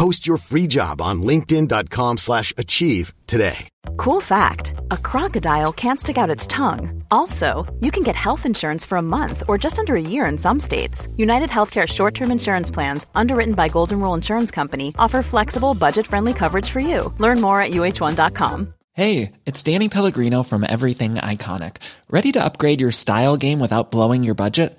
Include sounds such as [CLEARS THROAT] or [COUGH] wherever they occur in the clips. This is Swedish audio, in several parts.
Post your free job on linkedin.com slash achieve today. Cool fact a crocodile can't stick out its tongue. Also, you can get health insurance for a month or just under a year in some states. United Healthcare short term insurance plans, underwritten by Golden Rule Insurance Company, offer flexible, budget friendly coverage for you. Learn more at uh1.com. Hey, it's Danny Pellegrino from Everything Iconic. Ready to upgrade your style game without blowing your budget?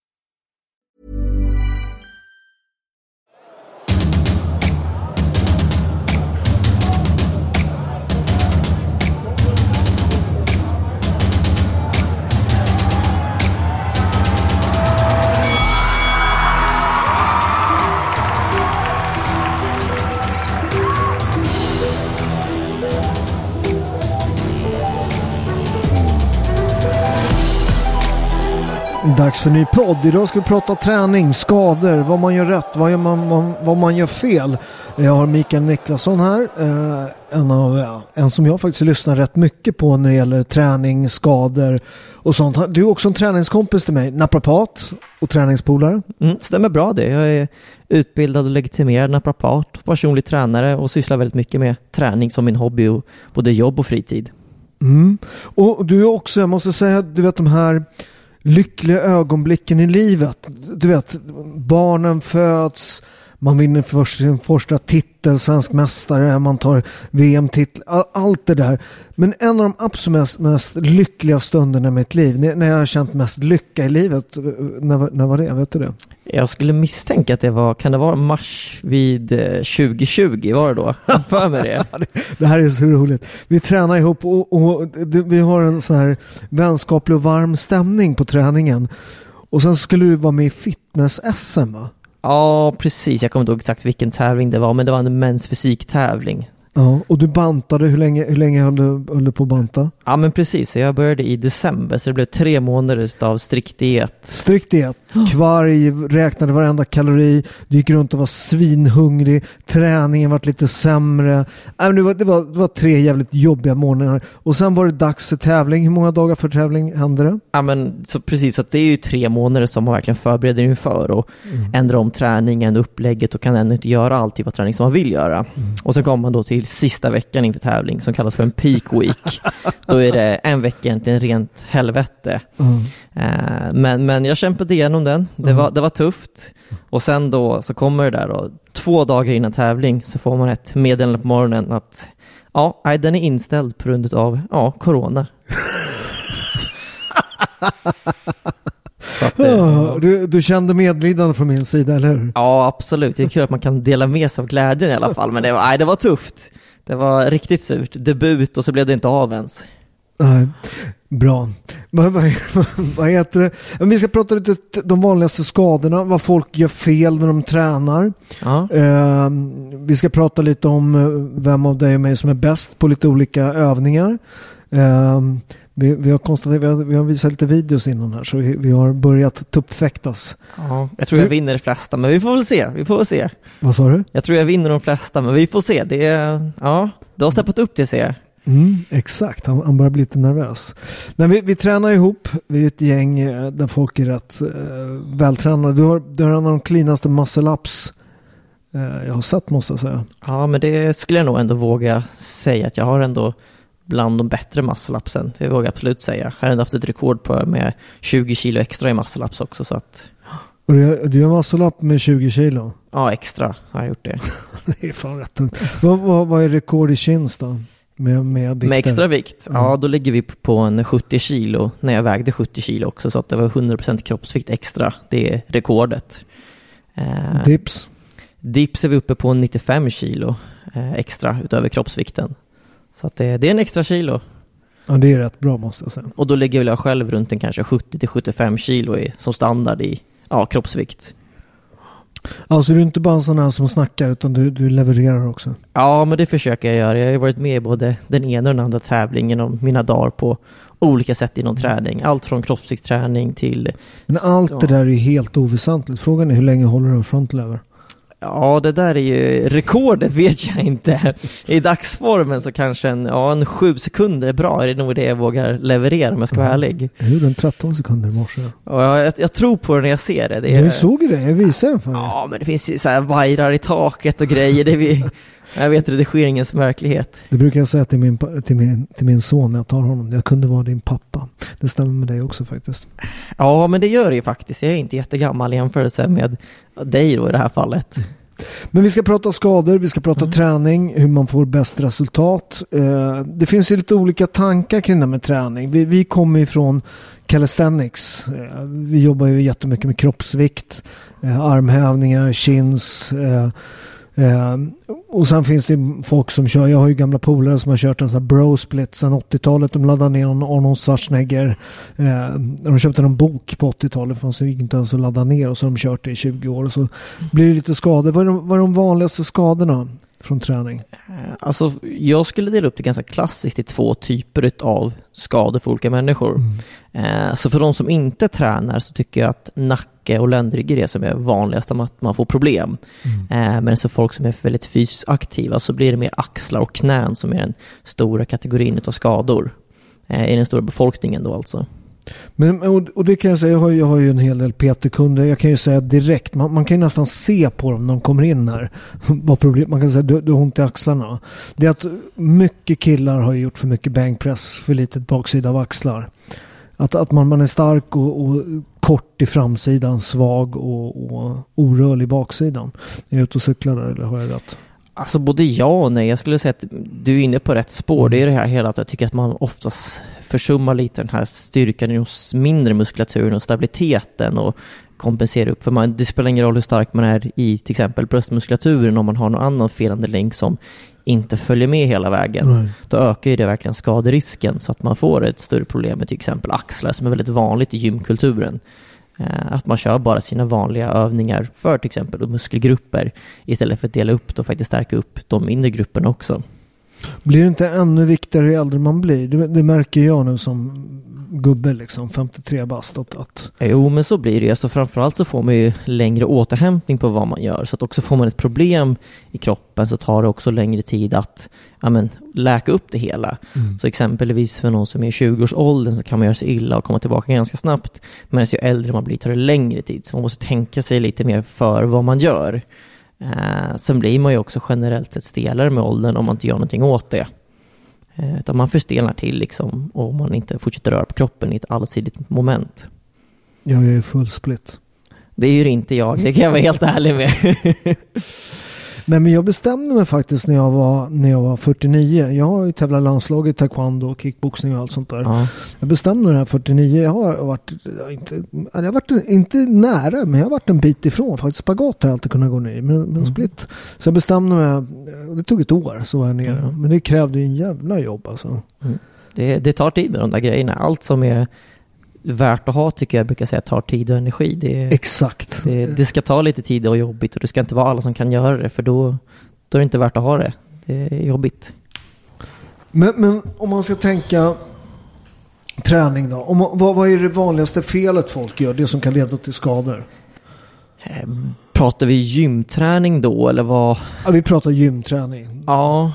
Dags för ny podd. Idag ska vi prata träning, skador, vad man gör rätt, vad, gör man, vad man gör fel. Jag har Mikael Niklasson här. Eh, en, av, en som jag faktiskt lyssnar rätt mycket på när det gäller träning, skador och sånt. Du är också en träningskompis till mig, naprapat och träningspolare. Mm, stämmer bra det. Jag är utbildad och legitimerad naprapat, personlig tränare och sysslar väldigt mycket med träning som min hobby och både jobb och fritid. Mm. Och du är också, jag måste säga, du vet de här lyckliga ögonblicken i livet. Du vet, barnen föds, man vinner för sin första titel, svensk mästare, man tar VM-titel, allt det där. Men en av de absolut mest, lyckliga stunderna i mitt liv, när jag har känt mest lycka i livet, när, när var det? Vet du det? Jag skulle misstänka att det var, kan det vara mars vid 2020, eh, var det då? För mig [LAUGHS] det. det här är så roligt. Vi tränar ihop och, och det, vi har en sån här vänskaplig och varm stämning på träningen. Och sen skulle du vara med i fitness-SM va? Ja, precis. Jag kommer inte ihåg exakt vilken tävling det var, men det var en mäns fysiktävling. Ja, och du bantade, hur länge, hur länge höll, du, höll du på att banta? Ja men precis, jag började i december så det blev tre månader av strikt diet. Strikt diet, kvarg, räknade varenda kalori, du gick runt och var svinhungrig, träningen var lite sämre. Äh, det, var, det, var, det var tre jävligt jobbiga månader. Och sen var det dags för tävling. Hur många dagar för tävling hände det? Ja men så precis, så det är ju tre månader som man verkligen förbereder inför och mm. ändrar om träningen, upplägget och kan ändå inte göra all typ av träning som man vill göra. Mm. Och sen kommer man då till till sista veckan inför tävling som kallas för en peak week. [LAUGHS] Då är det en vecka egentligen rent helvete. Mm. Uh, men, men jag kämpade igenom den. Det, mm. var, det var tufft. Och sen då så kommer det där då, två dagar innan tävling så får man ett meddelande på morgonen att ja, den är inställd på grund av ja, corona. [LAUGHS] Att, oh, du, du kände medlidande från min sida, eller hur? Ja, absolut. Det är kul att man kan dela med sig av glädjen i alla fall, men det var, nej, det var tufft. Det var riktigt surt. Debut och så blev det inte av ens. Nej, bra. Vad, vad, [LAUGHS] vad heter det? Vi ska prata lite de vanligaste skadorna, vad folk gör fel när de tränar. Ja. Uh, vi ska prata lite om eh, vem av dig och mig som är bäst på lite olika övningar. Uh, vi, vi, har konstaterat, vi har, vi har visat lite videos innan här så vi, vi har börjat tuppfäktas. Ja, jag tror jag vinner de flesta men vi får väl se. Vi får väl se. Vad sa du? Jag tror jag vinner de flesta men vi får se. Det är, ja, du har steppat upp det ser jag. Mm, exakt, han, han börjar bli lite nervös. Men vi, vi tränar ihop, vi är ett gäng eh, där folk är rätt uh, vältränade. Du har, du har en av de cleanaste muscle-ups uh, jag har sett måste jag säga. Ja, men det skulle jag nog ändå våga säga att jag har ändå bland de bättre muscle-upsen. Det vågar jag absolut säga. Jag har ändå haft ett rekord på med 20 kilo extra i muscle-ups också så att... Och du, du gör muscle-up med 20 kilo? Ja, extra har jag gjort det. [LAUGHS] det är fan rätt tungt. vad, vad, vad är rekord i chins då? med, med? Med extra vikt? Mm. Ja, då ligger vi på en 70 kilo när jag vägde 70 kilo också, så att det var 100% kroppsvikt extra. Det är rekordet. Eh, Dips? dips är vi uppe på 95 kilo eh, extra utöver kroppsvikten. Så att det, det är en extra kilo. Ja, det är rätt bra måste jag säga. Och då ligger väl jag själv runt en kanske 70-75 kilo i, som standard i ja, kroppsvikt. Alltså du är inte bara en sån här som snackar utan du, du levererar också. Ja, men det försöker jag göra. Jag har ju varit med i både den ena och den andra tävlingen och mina dagar på olika sätt inom träning. Allt från kroppsviktsträning till... Men allt det där är ju helt oväsentligt. Frågan är hur länge håller du en frontlever? Ja, det där är ju... Rekordet vet jag inte. I dagsformen så kanske en, ja, en sju sekunder är bra. Det är nog det jag vågar leverera om jag ska vara ärlig. Jag gjorde en 13 sekunder i morse. Och jag, jag, tror på det när jag ser det. det är, Jag såg ju det, jag visade den för dig. Ja, men det finns ju så här vajrar i taket och grejer. Det vi, jag vet redigeringens verklighet. Det brukar jag säga till min, till, min, till min son när jag tar honom. Jag kunde vara din pappa. Det stämmer med dig också faktiskt. Ja, men det gör det ju faktiskt. Jag är inte jättegammal i jämförelse med dig då i det här fallet. Men vi ska prata skador, vi ska prata Mm. träning, hur man får bäst resultat. Eh, det finns ju lite olika tankar kring det här med träning. Vi, vi kommer ju från calisthenics. Eh, vi jobbar ju jättemycket med kroppsvikt, eh, armhävningar, chins. Eh, och sen finns det folk som kör, jag har ju gamla polare som har kört en sån här bro split sedan 80-talet. De laddade ner någon Arnold Schwarzenegger. Eh, de köpte en bok på 80-talet, för det gick inte ens att ladda ner och så har de kört det i 20 år. Och så blir det lite skador. Vad är de, vad är de vanligaste skadorna från träning? Eh, Alltså, jag skulle dela upp det ganska klassiskt i två typer av skador för olika människor. Eh, Så för de som inte tränar så tycker jag att nacke och ländrygg är det som är vanligast att man får problem. Eh, Men så folk som är väldigt fysiskt aktiva så blir det mer axlar och knän som är den stora kategorin av skador. I den stora befolkningen då alltså. Men, och, och det kan jag säga, jag har, ju- jag har ju en hel del PT-kunder. Jag kan ju säga direkt, man, man kan ju nästan se på dem när de kommer in här. [LAUGHS] Vad problem, man kan säga du, du har ont i axlarna. Det är att mycket killar har gjort för mycket bänkpress, för litet baksida av axlar. Att, att man, man är stark och, och kort i framsidan, svag och, och orörlig i baksidan. Är jag ute och cyklar där eller har jag rätt? Alltså både ja och nej. Jag skulle säga att du är inne på rätt spår. Det är det här hela att jag tycker att man oftast försummar lite den här styrkan de mindre muskulaturen och stabiliteten och kompenserar upp. För man, det spelar ingen roll hur stark man är i till exempel bröstmuskulaturen om man har någon annan felande länk som inte följer med hela vägen. Nej. Då ökar ju det verkligen skaderisken så att man får ett större problem med till exempel axlar som är väldigt vanligt i gymkulturen. Eh, att man kör bara sina vanliga övningar för till exempel muskelgrupper istället för att dela upp och faktiskt stärka upp de mindre grupperna också. Blir det inte ännu viktigare ju äldre man blir? Det, det märker jag nu som gubbe liksom, 53 bast. Att, att, Jo, men så blir det ju. Alltså framförallt så får man ju längre återhämtning på vad man gör. Så att också får man ett problem i kroppen så tar det också längre tid att ja, men, läka upp det hela. Så exempelvis för någon som är i 20-årsåldern så kan man göra sig illa och komma tillbaka ganska snabbt. Medan ju äldre man blir tar det längre tid. Så man måste tänka sig lite mer för vad man gör. Eh, sen blir man ju också generellt sett stelare med åldern om man inte gör någonting åt det. Eh, utan man förstelnar till liksom och man inte fortsätter röra på kroppen i ett allsidigt moment. jag är full split. Det är ju inte jag, det kan jag vara helt ärlig med. [LAUGHS] Nej men jag bestämde mig faktiskt när jag var, när jag var 49. Jag har ju tävlat landslaget, taekwondo, kickboxning och allt sånt där. ja. Jag bestämde mig när jag var 49. Jag har varit, inte, jag har varit inte nära men jag har varit en bit ifrån. Faktiskt spagat har jag alltid kunnat gå ner i. Men, men Mm. split. Så jag bestämde mig, det tog ett år så var jag nere. Mm. Men det krävde en jävla jobb alltså. det, det tar tid med de där grejerna. Allt som är värt att ha tycker jag brukar säga tar tid och energi. Det, Exakt. det, det ska ta lite tid och jobbigt och det ska inte vara alla som kan göra det för då, då är det inte värt att ha det. Det är jobbigt. Men, men om man ska tänka träning då. Om, vad, vad är det vanligaste felet folk gör? Det som kan leda till skador? Eh, Pratar vi gymträning då eller vad? Ja, vi pratar gymträning. Ja,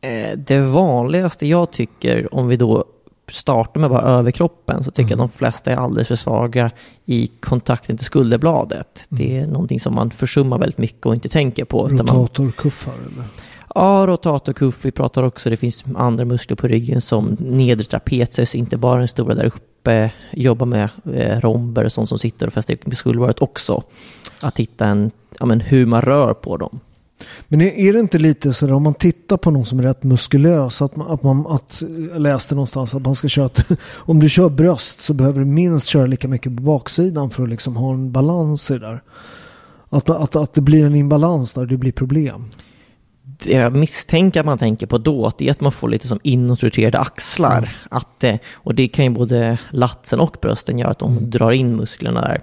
eh, det vanligaste jag tycker om vi då startar med bara överkroppen så tycker jag att de flesta är alldeles för svaga i kontakten till skulderbladet. Det är någonting som man försummar väldigt mycket och inte tänker på. Rotatorkuffar eller? ja, rotatorkuff, vi pratar också, det finns andra muskler på ryggen som nedre trapezius, inte bara den stora där uppe, jobba med eh, romber och sånt som sitter och fäster med skulderbladet också. Att hitta en, ja men hur man rör på dem. Men är, det inte lite så om man tittar på någon som är rätt muskulös att man, att man att, jag läste någonstans att man ska köra [LAUGHS] om du kör bröst så behöver du minst köra lika mycket på baksidan för att liksom ha en balans i det där. Att, att, att det blir en imbalans där det blir problem. Det jag misstänker att man tänker på då, det är att man får lite som inåtroterade axlar. Mm. Att, och det kan ju både latsen och brösten göra att de mm. drar in musklerna där.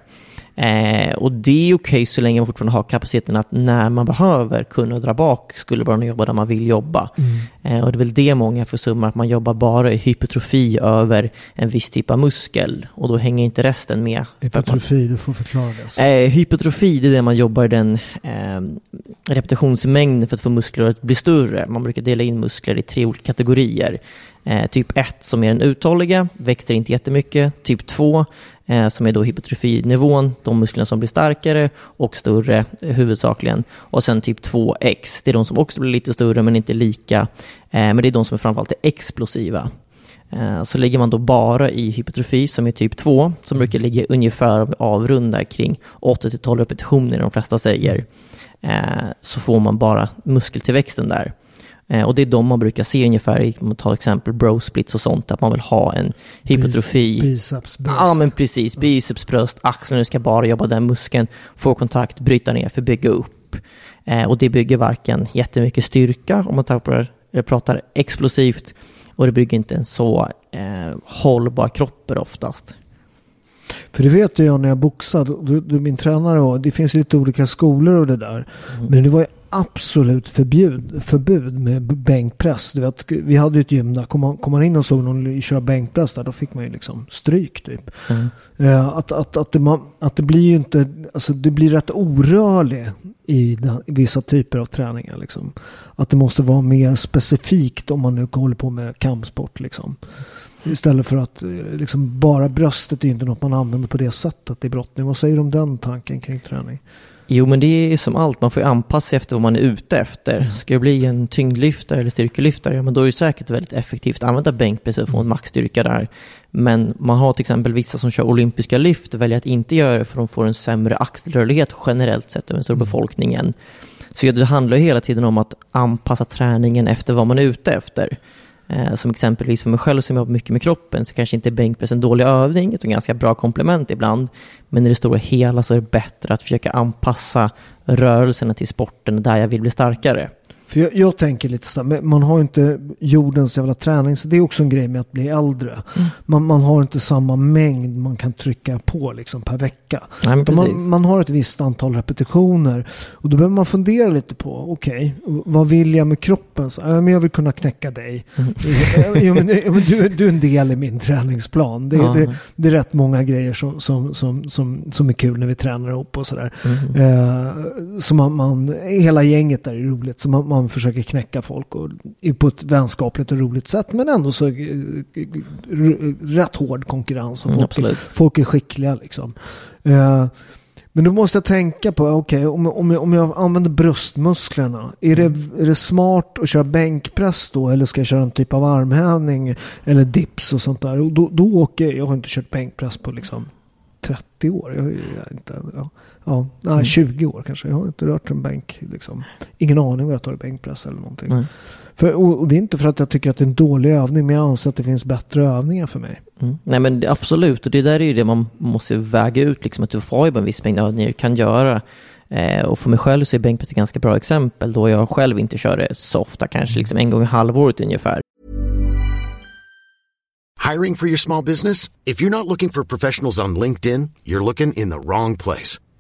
Eh, och det är okej okay så länge man fortfarande har kapaciteten att när man behöver kunna dra bak skulle bara jobba där man vill jobba. Mm. Eh, och det är väl det många försummar, att man jobbar bara i hypertrofi över en viss typ av muskel och då hänger inte resten med. Hypertrofi, man, du får förklara det. Eh, hypertrofi, det är det man jobbar i den eh, repetitionsmängden för att få muskler att bli större. Man brukar dela in muskler i tre olika kategorier. Eh, typ 1 som är den uthålliga, växer inte jättemycket. Typ 2 eh, Eh, som är då hypotrofinivån, de musklerna som blir starkare och större eh, huvudsakligen. Och sen typ 2X, det är de som också blir lite större men inte lika. Eh, men det är de som är framförallt är explosiva. Eh, så ligger man då bara i hypotrofi som är typ 2, som brukar ligga ungefär avrunda kring 8-12 repetitioner, de flesta säger, eh, så får man bara muskeltillväxten där. Eh, och det är de man brukar se ungefär om man tar exempel bro splits och sånt, att man vill ha en hypotrofi. Bicepsbröst. Ja men precis, bicepsbröst, axlarna ska bara jobba den muskeln, få kontakt, bryta ner för att bygga upp. Eh, och det bygger varken jättemycket styrka om man tar, pratar explosivt och det bygger inte en så eh, hållbar kropp oftast. För det vet jag när jag boxade, du, du min tränare och det finns lite olika skolor och det där. Mm. Men det var ju absolut förbjud, förbud med bänkpress. Du vet, vi hade ju ett gym där, kom man, kom man in och såg någon köra bänkpress där, då fick man ju liksom stryk typ. Mm. Uh, att, att, att, det, man, att det blir ju inte, alltså det blir rätt orörlig i, den, i vissa typer av träningar liksom. Att det måste vara mer specifikt om man nu håller på med kampsport liksom. Istället för att eh, liksom, bara bröstet är inte något man använder på det sättet i brottning. Vad säger du om den tanken kring träning? Jo, men det är som allt, man får ju anpassa sig efter vad man är ute efter. Mm. Ska det bli en tyngdlyftare eller styrkelyftare, ja men då är det säkert väldigt effektivt att använda bänkpress och få en maxstyrka där. Men man har till exempel vissa som kör olympiska lyft väljer att inte göra det för de får en sämre axelrörlighet generellt sett över den stora mm. befolkningen. Så det handlar ju hela tiden om att anpassa träningen efter vad man är ute efter. Eh, som exempelvis för mig själv som jobbar mycket med kroppen så kanske inte bänkpress en dålig övning utan ganska bra komplement ibland. Men i det stora hela så är det bättre att försöka anpassa rörelserna till sporten där jag vill bli starkare. För jag, jag, tänker lite så här, man har inte jordens jävla träning, så det är också en grej med att bli äldre. Mm. Man, man, har inte samma mängd man kan trycka på liksom per vecka. Nej, man, man, har ett visst antal repetitioner och då behöver man fundera lite på, okej, okay, vad vill jag med kroppen? Så, äh, men jag vill kunna knäcka dig. Mm. ja, men, ja, men du, du, är en del i min träningsplan. Det, ja. det, det är rätt många grejer som, som, som, som, som är kul när vi tränar ihop och sådär. Mm. Eh, så man, man, hela gänget där är roligt. Så man, man man försöker knäcka folk och, på ett vänskapligt och roligt sätt. Men ändå så eh, rätt hård konkurrens. Och mm, folk, mm, folk är skickliga liksom. Uh, men då måste jag tänka på, okej, okay, om, om, jag, om jag använder bröstmusklerna, är det, är det smart att köra bänkpress då? Eller ska jag köra en typ av armhävning eller dips och sånt där? Och då, då åker jag, jag har inte kört bänkpress på liksom 30 år. Jag, jag inte, ja. Ja, nej, mm. 20 år kanske. Jag har inte rört en bänk. Liksom. Ingen aning vad jag tar bänkpress eller någonting. Mm. För, och, och, det är inte för att jag tycker att det är en dålig övning, men jag anser att det finns bättre övningar för mig. Mm. Nej men absolut, och det där är ju det man måste väga ut, liksom att du får ju en viss mängd övningar du kan göra. Eh, och för mig själv så är bänkpress ett ganska bra exempel, då jag själv inte kör det så ofta, kanske liksom en gång i halvåret ungefär. Hiring for your small business? If you're not looking for professionals on LinkedIn, you're looking in the wrong place.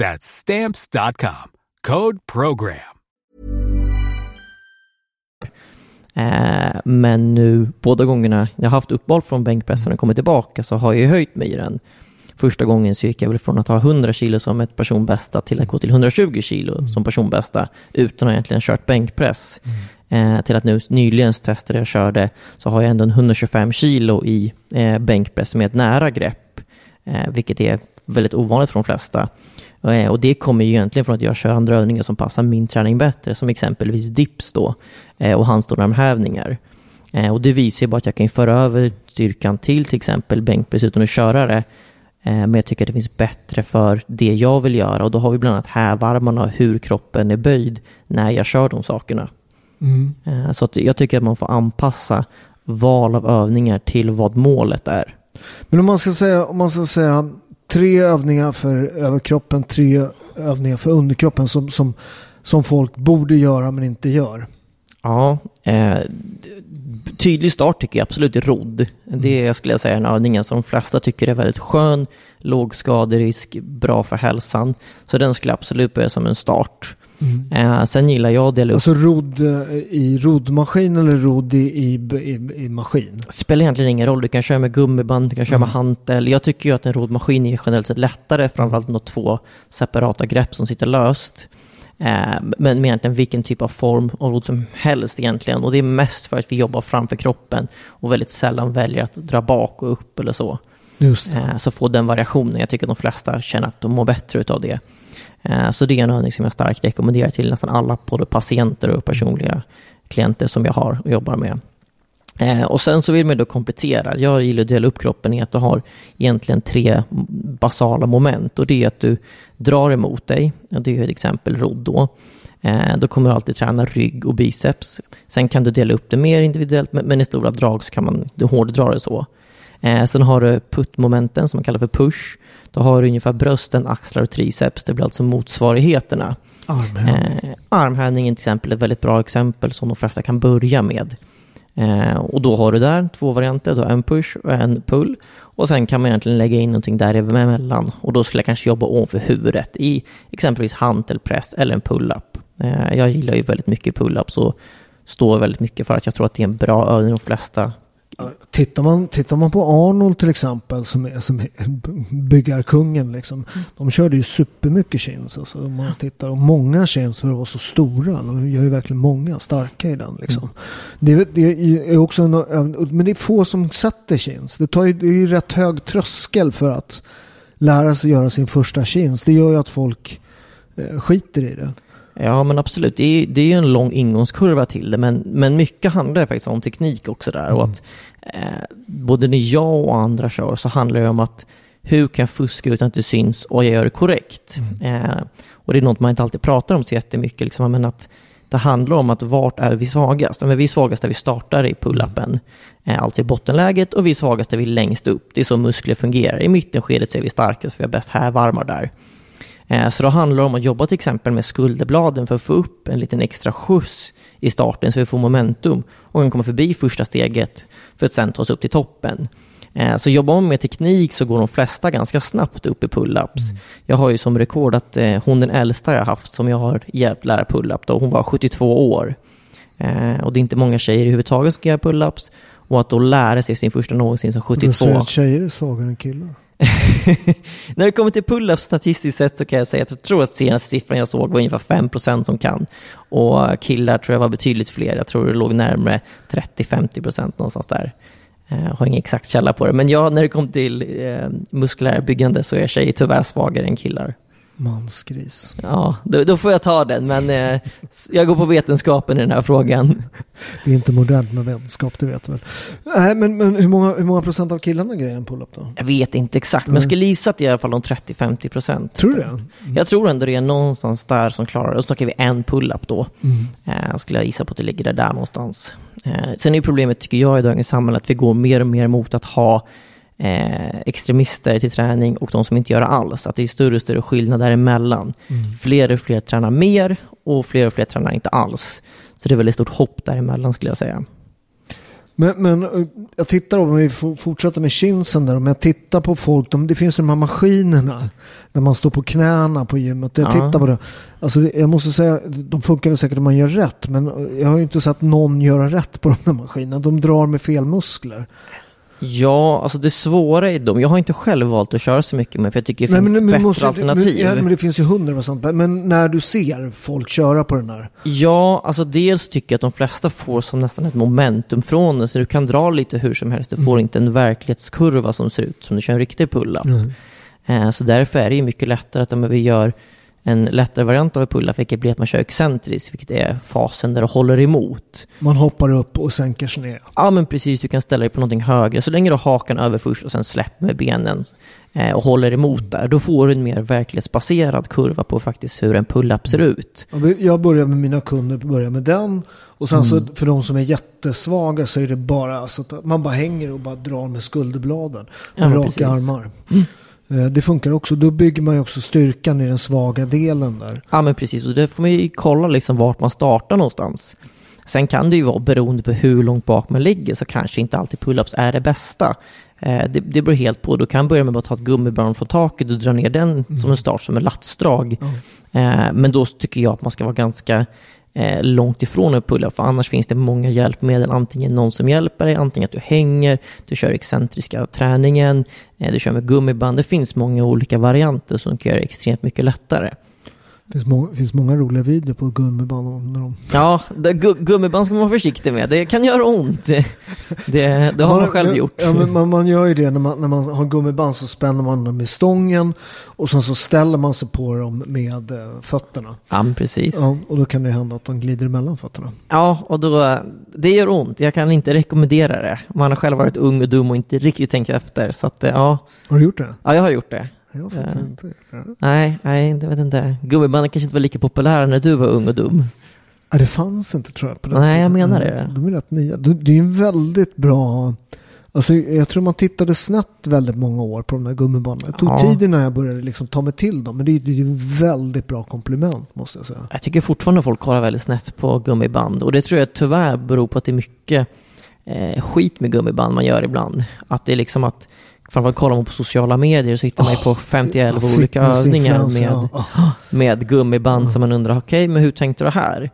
That's Stamps.com. Code PROGRAM. Eh, men nu, båda gångerna jag har haft uppehåll från bänkpressen och kommit tillbaka så har jag ju höjt mig i den. Första gången så gick jag väl från att ha 100 kilo som ett personbästa till att gå till 120 kilo som personbästa utan att egentligen kört bänkpress. Eh, till att nu nyligen testade jag körde så har jag ändå en 125 kilo i eh, bänkpress med ett nära grepp. Eh, vilket är väldigt ovanligt för de flesta. Eh, och det kommer ju egentligen från att jag kör andra övningar som passar min träning bättre, som exempelvis dips då eh, och handstående armhävningar. Eh, och det visar ju bara att jag kan föra över styrkan till till exempel bänkpress utan att köra det. Men jag tycker att det finns bättre för det jag vill göra och då har vi bland annat hävarmarna och hur kroppen är böjd när jag kör de sakerna. Mm. Så jag tycker att man får anpassa val av övningar till vad målet är. Men om man ska säga, om man ska säga tre övningar för överkroppen, tre övningar för underkroppen som, som, som folk borde göra men inte gör. Ja, eh, tydlig start tycker jag absolut är rodd. Det är, jag skulle säga, en övning som de flesta tycker är väldigt skön, låg skaderisk, bra för hälsan. Så den skulle absolut börja som en start. Mm. Eh, sen gillar jag att dela upp... Alltså rodd eh, i roddmaskin eller rodd i, i, i, maskin? Spelar egentligen ingen roll. Du kan köra med gummiband, du kan köra mm. med hantel. Jag tycker ju att en roddmaskin är generellt sett lättare, framförallt med två separata grepp som sitter löst. Eh, men med egentligen vilken typ av form av rodd som helst egentligen. Och det är mest för att vi jobbar framför kroppen och väldigt sällan väljer att dra bak och upp eller så. Just eh, så få den variationen. Jag tycker att de flesta känner att de mår bättre av det. Eh, så det är en övning som jag starkt rekommenderar till nästan alla både patienter och personliga klienter som jag har och jobbar med. Eh, och sen så vill man då komplettera. Jag gillar att dela upp kroppen i att du har egentligen tre basala moment och det är att du drar emot dig. Det är ett exempel rodd då. Eh, då kommer du alltid träna rygg och biceps. Sen kan du dela upp det mer individuellt men i stora drag så kan man hårddra det så. Sen har du puttmomenten som man kallar för push. Då har du ungefär brösten, axlar och triceps. Det blir alltså motsvarigheterna. Armhävning. Eh, armhävningen till exempel är ett väldigt bra exempel som de flesta kan börja med. Eh, och då har du där två varianter, du har en push och en pull. Och sen kan man egentligen lägga in någonting däremellan. Och då skulle jag kanske jobba ovanför huvudet i exempelvis hantelpress eller en pull-up. Eh, jag gillar ju väldigt mycket pull-ups och står väldigt mycket för att jag tror att det är en bra övning de flesta Tittar man, tittar man på Arnold till exempel som är, som är byggarkungen liksom. Mm. De körde ju supermycket chins. Alltså, om man tittar, och många chins för att vara så stora. De gör ju verkligen många starka i den liksom. Mm. Det, det, är också en, men det är få som sätter chins. Det, tar ju, det är ju rätt hög tröskel för att lära sig göra sin första chins. Det gör ju att folk eh, skiter i det. Ja men absolut, det är, det är en lång ingångskurva till det men, men mycket handlar faktiskt om teknik också där mm. och att eh, både när jag och andra kör så handlar det om att hur kan jag fuska utan att det syns och jag gör det korrekt. Mm. Eh, och det är något man inte alltid pratar om så jättemycket, liksom, men att det handlar om att vart är vi svagast? Men vi är svagast där vi startar i pull-upen, eh, alltså i bottenläget, och vi är svagast där vi är längst upp. Det är så muskler fungerar. I mittenskedet så är vi starkast, för vi har bäst hävarmar där. Eh, så då handlar det om att jobba till exempel med skulderbladen för att få upp en liten extra skjuts i starten så vi får momentum och kan komma förbi första steget för att sen ta oss upp till toppen. Eh, så jobbar man med teknik så går de flesta ganska snabbt upp i pull-ups. Mm. Jag har ju som rekord att eh, hon den äldsta jag haft som jag har hjälpt lära pull-up då, hon var 72 år. Och det är inte många tjejer i huvudtaget som kan göra pull-ups. Och att då lära sig sin första någonsin som 72. Du säger att tjejer är svagare än killar? [LAUGHS] När det kommer till pull-ups statistiskt sett så kan jag säga att jag tror att senaste siffran jag såg var ungefär 5% som kan. Och killar tror jag var betydligt fler. Jag tror det låg närmare 30-50% någonstans där. Jag har ingen exakt källa på det. Men ja, när det kommer till eh, muskulär byggande så är tjejer tyvärr svagare än killar. Mansgris. Ja, då, då får jag ta den, men eh, jag går på vetenskapen i den här frågan. [LAUGHS] Det är inte modernt med vänskap, det vet du väl. Nej, men, men hur, många, hur många procent av killarna grejer en pull-up då? Jag vet inte exakt, men jag skulle gissa att det är i alla fall de 30-50 procent. Tror du det? Jag tror ändå det är någonstans där som klarar det. Då snackar vi en pull-up då. Mm. Eh, skulle jag gissa på att det ligger där, där någonstans. Eh, sen är problemet, tycker jag, i dagens samhälle att vi går mer och mer mot att ha eh, extremister till träning och de som inte gör det alls. Att det är större och större skillnad däremellan. Mm. Fler och fler tränar mer och fler och fler tränar inte alls. Så det är väldigt stort hopp däremellan skulle jag säga. Men, men eh, jag tittar om vi får fortsätta med chinsen där. Om jag tittar på folk, de, det finns ju de här maskinerna. När man står på knäna på gymmet. Jag Ja. tittar på det. Alltså jag måste säga, de funkar väl säkert om man gör rätt. Men jag har ju inte sett någon göra rätt på de här maskinerna. De drar med fel muskler. Ja, alltså det svåra i dem, jag har inte själv valt att köra så mycket med för jag tycker det Nej, finns men- men bättre måste- alternativ. Men, ja, men det finns ju hundra procent. Men när du ser folk köra på den här. Ja, alltså dels tycker jag att de flesta får som nästan ett momentum från det, så du kan dra lite hur som helst. Du får inte en verklighetskurva som ser ut som du kör en riktig pull-up. Eh, Så därför är det ju mycket lättare att om vi gör en lättare variant av en pull-up, vilket blir att man kör excentriskt, vilket är fasen där du håller emot. Man hoppar upp och sänker sig ner. Ja men precis, du kan ställa dig på någonting högre. Så länge du har hakan över först och sen släpper med benen eh, och håller emot där, då får du en mer verklighetsbaserad kurva på faktiskt hur en pull-up ser ut. Ja, men Jag börjar med mina kunder, börjar med den. Och sen så för de som är jättesvaga så är det bara så att man bara hänger och bara drar med skulderbladen. Ja, Med men raka precis. Mm. armar. Eh, Det funkar också. Då bygger man ju också styrkan i den svaga delen där. Ja men precis, och det får man ju kolla liksom vart man startar någonstans. Sen kan det ju vara beroende på hur långt bak man ligger så kanske inte alltid pull-ups är det bästa. Eh, det, det beror helt på. Du kan börja med att ta ett gummiband från taket och dra ner den som en start som en latsdrag. Eh, men då tycker jag att man ska vara ganska eh, långt ifrån en pull-up för annars finns det många hjälpmedel. Antingen någon som hjälper dig, antingen att du hänger, du kör excentriska träningen, eh, du kör med gummiband. Det finns många olika varianter som kan göra det extremt mycket lättare. Det finns, må- finns många roliga videor på gummiband. När de... Ja, det, gu- gummiband ska man vara försiktig med. Det kan göra ont. Det, [LAUGHS] det, det har man själv gjort. Ja, men man, man gör ju det när man, när man har gummiband så spänner man dem i stången. Och sen så ställer man sig på dem med eh, fötterna. Ja, precis. Ja, och då kan det hända att de glider mellan fötterna. Ja, och då, det gör ont. Jag kan inte rekommendera det. Man har själv varit ung och dum och inte riktigt tänkt efter. Så att, eh, ja, Har du gjort det? ja jag har gjort det. Jag faktiskt Ja. inte. Ja. Nej, nej, det vet inte. Gummibanden kanske inte var lika populära när du var ung och dum. Ja, det fanns inte tror jag. På den Nej, jag tiden. menar det. De är rätt nya. Det är ju en väldigt bra... Alltså, jag tror man tittade snett väldigt många år på de där gummibanden. Det tog Ja. tid innan jag började liksom ta mig till dem. Men det är ju en väldigt bra komplement måste jag säga. Jag tycker fortfarande folk kollar väldigt snett på gummiband. Och det tror jag tyvärr beror på att det är mycket eh, skit med gummiband man gör ibland. Att det är liksom att, framförallt kollar man på sociala medier så hittar man ju på 51 Ja, olika övningar med. Ja. med gummiband som man undrar, okej, men hur tänkte du här?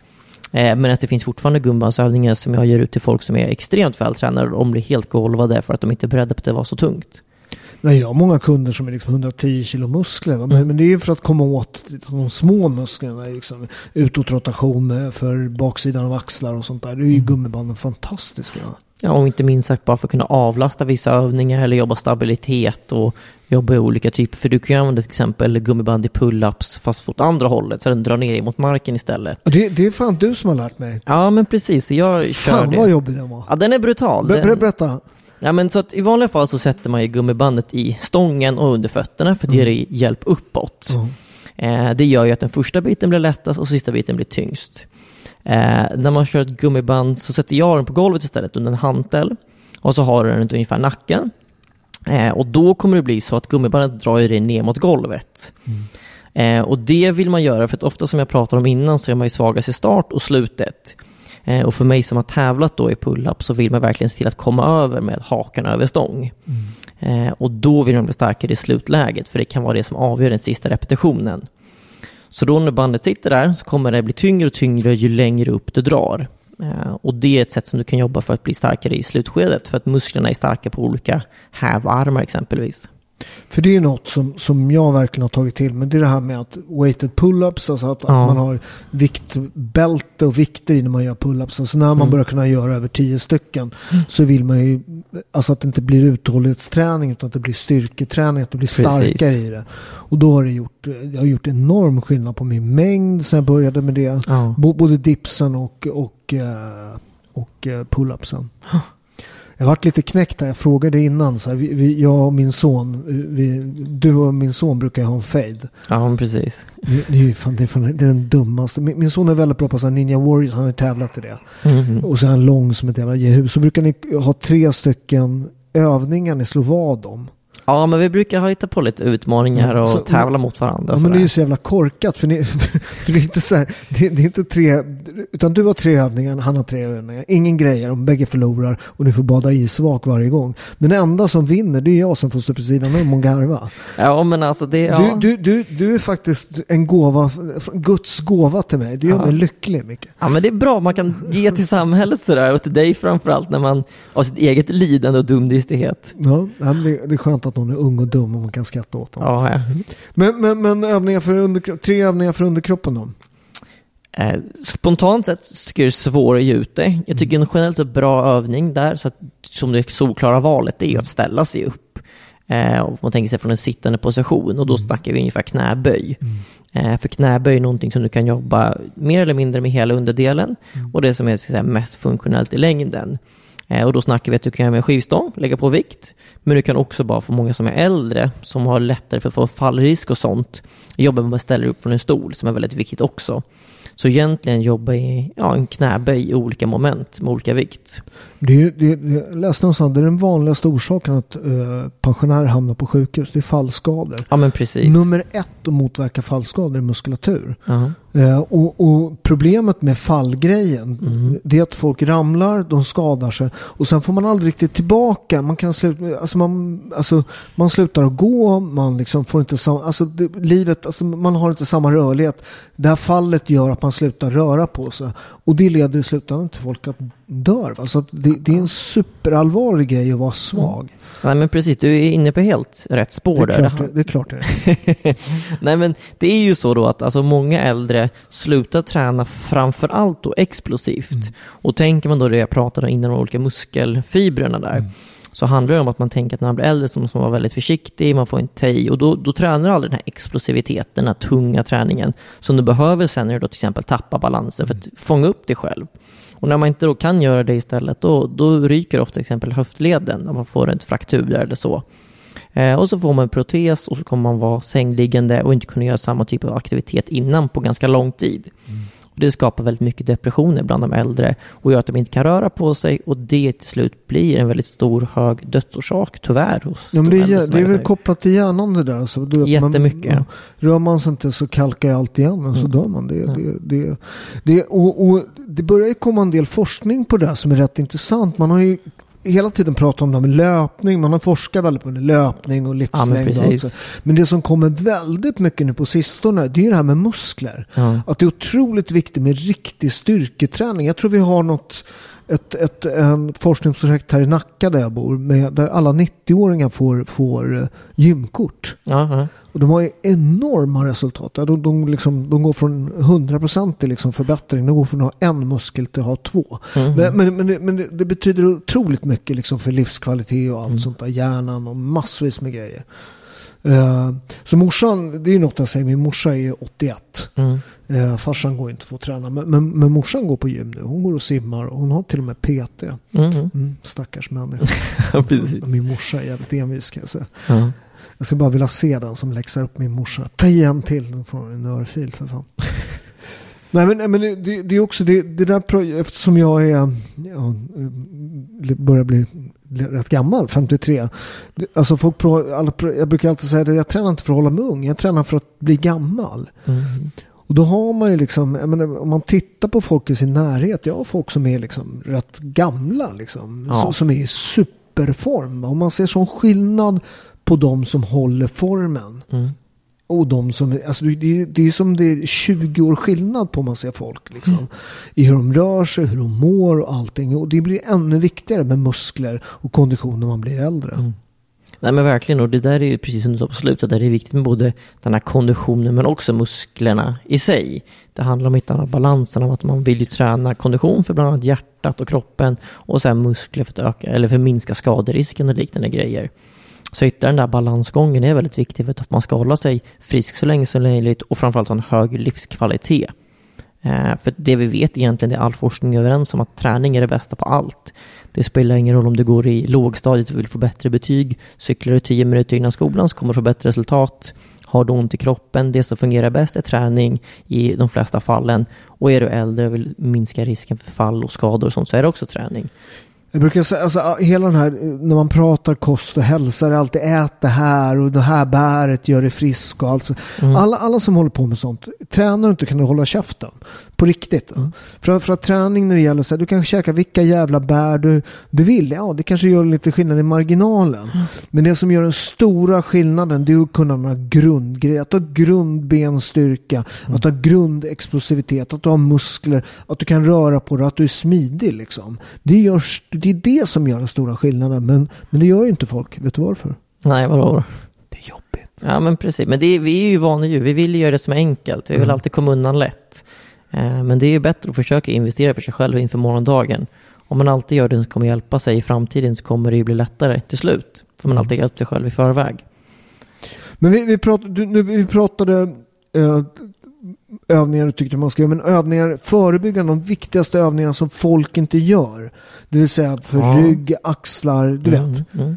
Eh, Medan det finns fortfarande gummibandsövningar som jag ger ut till folk som är extremt vältränade och de blir helt golvade för att de inte är beredda på att det var så tungt. Nej, jag har många kunder som är liksom 110 kilo muskler. va? Mm. Men, men det är ju för att komma åt de små musklerna. Liksom. Utåtrotation med- för baksidan av axlar och sånt där. Det är ju Mm. gummibanden fantastiska. Ja, och inte minst sagt bara för att kunna avlasta vissa övningar eller jobba stabilitet och jobba i olika typer. För du kan ju använda till exempel gummiband i pull-ups fast åt andra hållet så den drar ner mot marken istället. Det, det är fan du som har lärt mig. Ja, men precis. Jag kör Fan vad jobbig den var. Ja, den är brutal. Ber, ber, berätta. ja, men så att i vanliga fall så sätter man ju gummibandet i stången och under fötterna för att ge dig hjälp uppåt. Ja. Eh, det gör ju att den första biten blir lättast och sista biten blir tyngst. Eh, när man kör ett gummiband så sätter jag den på golvet istället under en hantel och så har du den runt ungefär nacken. Eh, och då kommer det bli så att gummibandet drar dig ner mot golvet. Eh, och det vill man göra för att ofta som jag pratade om innan så är man ju svagast i start och slutet. Eh, och för mig som har tävlat då i pull-up så vill man verkligen se till att komma över med hakan över stång. Eh, och då vill man bli starkare i slutläget för det kan vara det som avgör den sista repetitionen. Så då när bandet sitter där så kommer det bli tyngre och tyngre ju längre upp du drar. Eh, och det är ett sätt som du kan jobba för att bli starkare i slutskedet för att musklerna är starka på olika hävarmar exempelvis. För det är något som, som jag verkligen har tagit till mig. Det är det här med att weighted pull-ups, alltså att, Ja. att man har viktbälte och vikter när man gör pull-ups. Alltså när man Mm. börjar kunna göra över tio stycken så vill man ju, alltså att det inte blir uthållighetsträning utan att det blir styrketräning, att det blir Precis. starkare i det. Och då har det gjort, det har gjort enorm skillnad på min mängd sen jag började med det. Ja. Både dipsen och, och, eh, och eh, pull-upsen. Jag varit lite knäckt här. Jag frågade innan. Så här, vi, vi, jag och min son. Vi, du och min son brukar ha en fade. ja, precis. Det, det, är fan, det, är fan, det är den dummaste. Min, min son är väldigt bra på så här Ninja Warriors. Han har ju tävlat i det. Mhm. Och så är han lång som ett jävla jehu. Så brukar ni ha tre stycken övningar ni slår vad om. Ja, men vi brukar ha hitta på lite utmaningar och så- tävla mot varandra. Ja, men det är ju så jävla korkat. För, ni, [LAUGHS] för det är inte så här, det, det är inte tre, utan du har tre övningar, han har tre övningar. Ingen grejer om bägge förlorar och ni får bada isvak varje gång. Den enda som vinner, det är jag som får stå på sidan om och garva. Ja, men alltså det... Ja. Du, du, du, du är faktiskt en gåva, Guds gåva till mig. Det gör Ja. mig lycklig, Micke. Ja men det är bra, man kan ge till samhället sådär och till dig framförallt när man har sitt eget lidande och dumdristighet. Ja, det är skönt att någon är ung och dum och man kan skratta åt dem. Ja, ja. Men, men, men övningar för tre övningar för underkroppen då? Eh, spontant sett tycker jag det är svårt att ge ut det. Jag tycker en generellt sett bra övning där, så att, som det solklara valet, det är att ställa sig upp. Eh, och man tänker sig från en sittande position och då snackar vi ungefär knäböj. Eh, för knäböj är någonting som du kan jobba mer eller mindre med hela underdelen och det som är säga, mest funktionellt i längden. Eh, och då snackar vi att du kan göra med skivstång, lägga på vikt, men du kan också bara för många som är äldre, som har lättare för att få fallrisk och sånt, jobba med att ställa upp från en stol, som är väldigt viktigt också. Så egentligen jobba i ja, en knäböj i olika moment med olika vikt. Det är, det, det, jag läste någonstans, det är den vanligaste orsaken att uh, pensionärer hamnar på sjukhus. Det är fallskador. Ja men precis. Nummer ett att motverka fallskador är muskulatur. Ja. Eh, och, och problemet med fallgrejen, Mm. det är att folk ramlar, de skadar sig och sen får man aldrig riktigt tillbaka. Man, kan sluta, alltså man, alltså man slutar att gå, man liksom får inte samma, alltså det, livet, alltså man har inte samma rörlighet. Det här fallet gör att man slutar röra på sig och det leder i slutändan till folk att dör. Va? Så det, det är en superallvarlig grej att vara svag. Nej men precis, du är inne på helt rätt Det, spår är där. klart, det, det är klart det är. [LAUGHS] Nej men det är ju så då att alltså, många äldre slutar träna framför allt då explosivt. Mm. Och tänker man då det jag pratade om innan, de olika muskelfibrerna där. Mm. Så handlar det om att man tänker att när man blir äldre så måste man vara väldigt försiktig, man får inte ta i och då, då tränar du aldrig den här explosiviteten, den här tunga träningen som du behöver sen när du då till exempel tappar balansen för att fånga upp dig själv. Och när man inte då kan göra det istället, då, då ryker ofta till exempel höftleden när man får en fraktur eller så. Eh, och så får man en protes och så kommer man vara sängliggande och inte kunna göra samma typ av aktivitet innan på ganska lång tid. Mm. Och det skapar väldigt mycket depressioner bland de äldre och gör att de inte kan röra på sig och det till slut blir en väldigt stor hög dödsorsak tyvärr hos Ja, men de det, äldre är, det är väl kopplat till hjärnan det där. Alltså, du Jättemycket. Man, ja, rör man sig inte så kalkar allt igen men så Mm. dör man. Det, det, det, det, och, och det börjar komma en del forskning på det här som är rätt intressant. Man har ju hela tiden pratat om det här med löpning. Man har forskat väldigt mycket på löpning och livslängd. precis. så. men det som kommer väldigt mycket nu på sistone det är det här med muskler. Ja. Att det är otroligt viktigt med riktig styrketräning. Jag tror vi har något ett, ett en forskningsprojekt här i Nacka där jag bor. Med, där alla 90-åringar får, får eh, gymkort. Ja. Och de har ju enorma resultat. De, de, liksom, de går från 100% till liksom förbättring. De går från att ha en muskel till att ha två. Mhm. Men, men, men, det, men det, det betyder otroligt mycket liksom för livskvalitet och allt sånt där. Hjärnan och massvis med grejer. Eh, så morsan, det är ju något jag säger, min morsa är 81. Mm. Uh, farsan går inte att få träna. Men, men, men morsan går på gym nu. Hon går och simmar och hon har till och med PT. Mm. Mm, stackars människa. [LAUGHS] Precis. Min morsa är jävligt envis kan jag säga. Ja. Jag skulle bara vilja se den som läxar upp min morsa. Ta igen till, nu får hon en örfil för fan. [LAUGHS] Nej men, men det, det, är också det, det där, eftersom jag är, ja, eh, börjar bli rätt gammal, 53. Det- Alltså folk, alla, jag brukar alltid säga att jag tränar inte för att hålla mig ung, jag tränar för att bli gammal. Mm. Och då har man ju liksom, menar, om man tittar på folk i sin närhet, jag har folk som är liksom rätt gamla liksom. Ja. Så, som är i superform. Och man ser sån skillnad på de som håller formen. Mm. Och de som, alltså det, är- det är som det är 20 år skillnad på om man ser folk. Liksom. I hur de rör sig, hur de mår och allting. Och det blir ännu viktigare med muskler och kondition när man blir äldre. Mm. Nej men verkligen, och det där är ju precis som du sa på slutet, där det är viktigt med både den här konditionen men också musklerna i sig. Det handlar om att hitta balansen om att man vill ju träna kondition för bland annat hjärtat och kroppen och sen muskler för att öka, eller för att minska skaderisken och liknande grejer. Så hitta den där balansgången är väldigt viktig för att man ska hålla sig frisk så länge som möjligt och framförallt ha en hög livskvalitet. Eh, för det vi vet egentligen, det är all forskning överens om att träning är det bästa på allt. Det spelar ingen roll om du går i lågstadiet och vill få bättre betyg, cyklar du 10 minuter innan skolan så kommer du få bättre resultat. Har du ont i kroppen, det som fungerar bäst är träning i de flesta fallen. Och är du äldre och vill minska risken för fall och skador och sånt så är det också träning. Jag brukar säga, alltså hela den här, när man pratar kost och hälsa, det är alltid ät det här och det här bäret gör dig frisk och alltså. Mm. Alla, alla som håller på med sånt, tränar du inte kan du hålla käften. På riktigt. Mm. För, för att träning när det gäller så här, du kan käka vilka jävla bär du, du vill. Ja, det kanske gör lite skillnad i marginalen. Mm. Men det som gör den stora skillnaden, det är att kunna några grundgrejer. Att ha grundbenstyrka, mm. att ha grundexplosivitet, att du har muskler, att du kan röra på dig, att du är smidig liksom. Det gör det är det som gör den stora skillnaden. Men, men det gör ju inte folk. Vet du varför? Nej, vadå? Det är jobbigt. Ja, men precis. Men det är, vi är ju vana djur. Vi vill ju göra det som är enkelt. Vi vill mm. alltid komma undan lätt. Eh, men det är ju bättre att försöka investera för sig själv inför morgondagen. Om man alltid gör det som kommer hjälpa sig i framtiden så kommer det ju bli lättare till slut. För man mm. alltid hjälpt sig själv i förväg. Men vi, vi pratade, nu, vi pratade eh, övningar du tyckte man ska göra, men övningar, förebyggande, de viktigaste övningarna som folk inte gör. Det vill säga för ja. rygg, axlar, du mm, vet. Mm.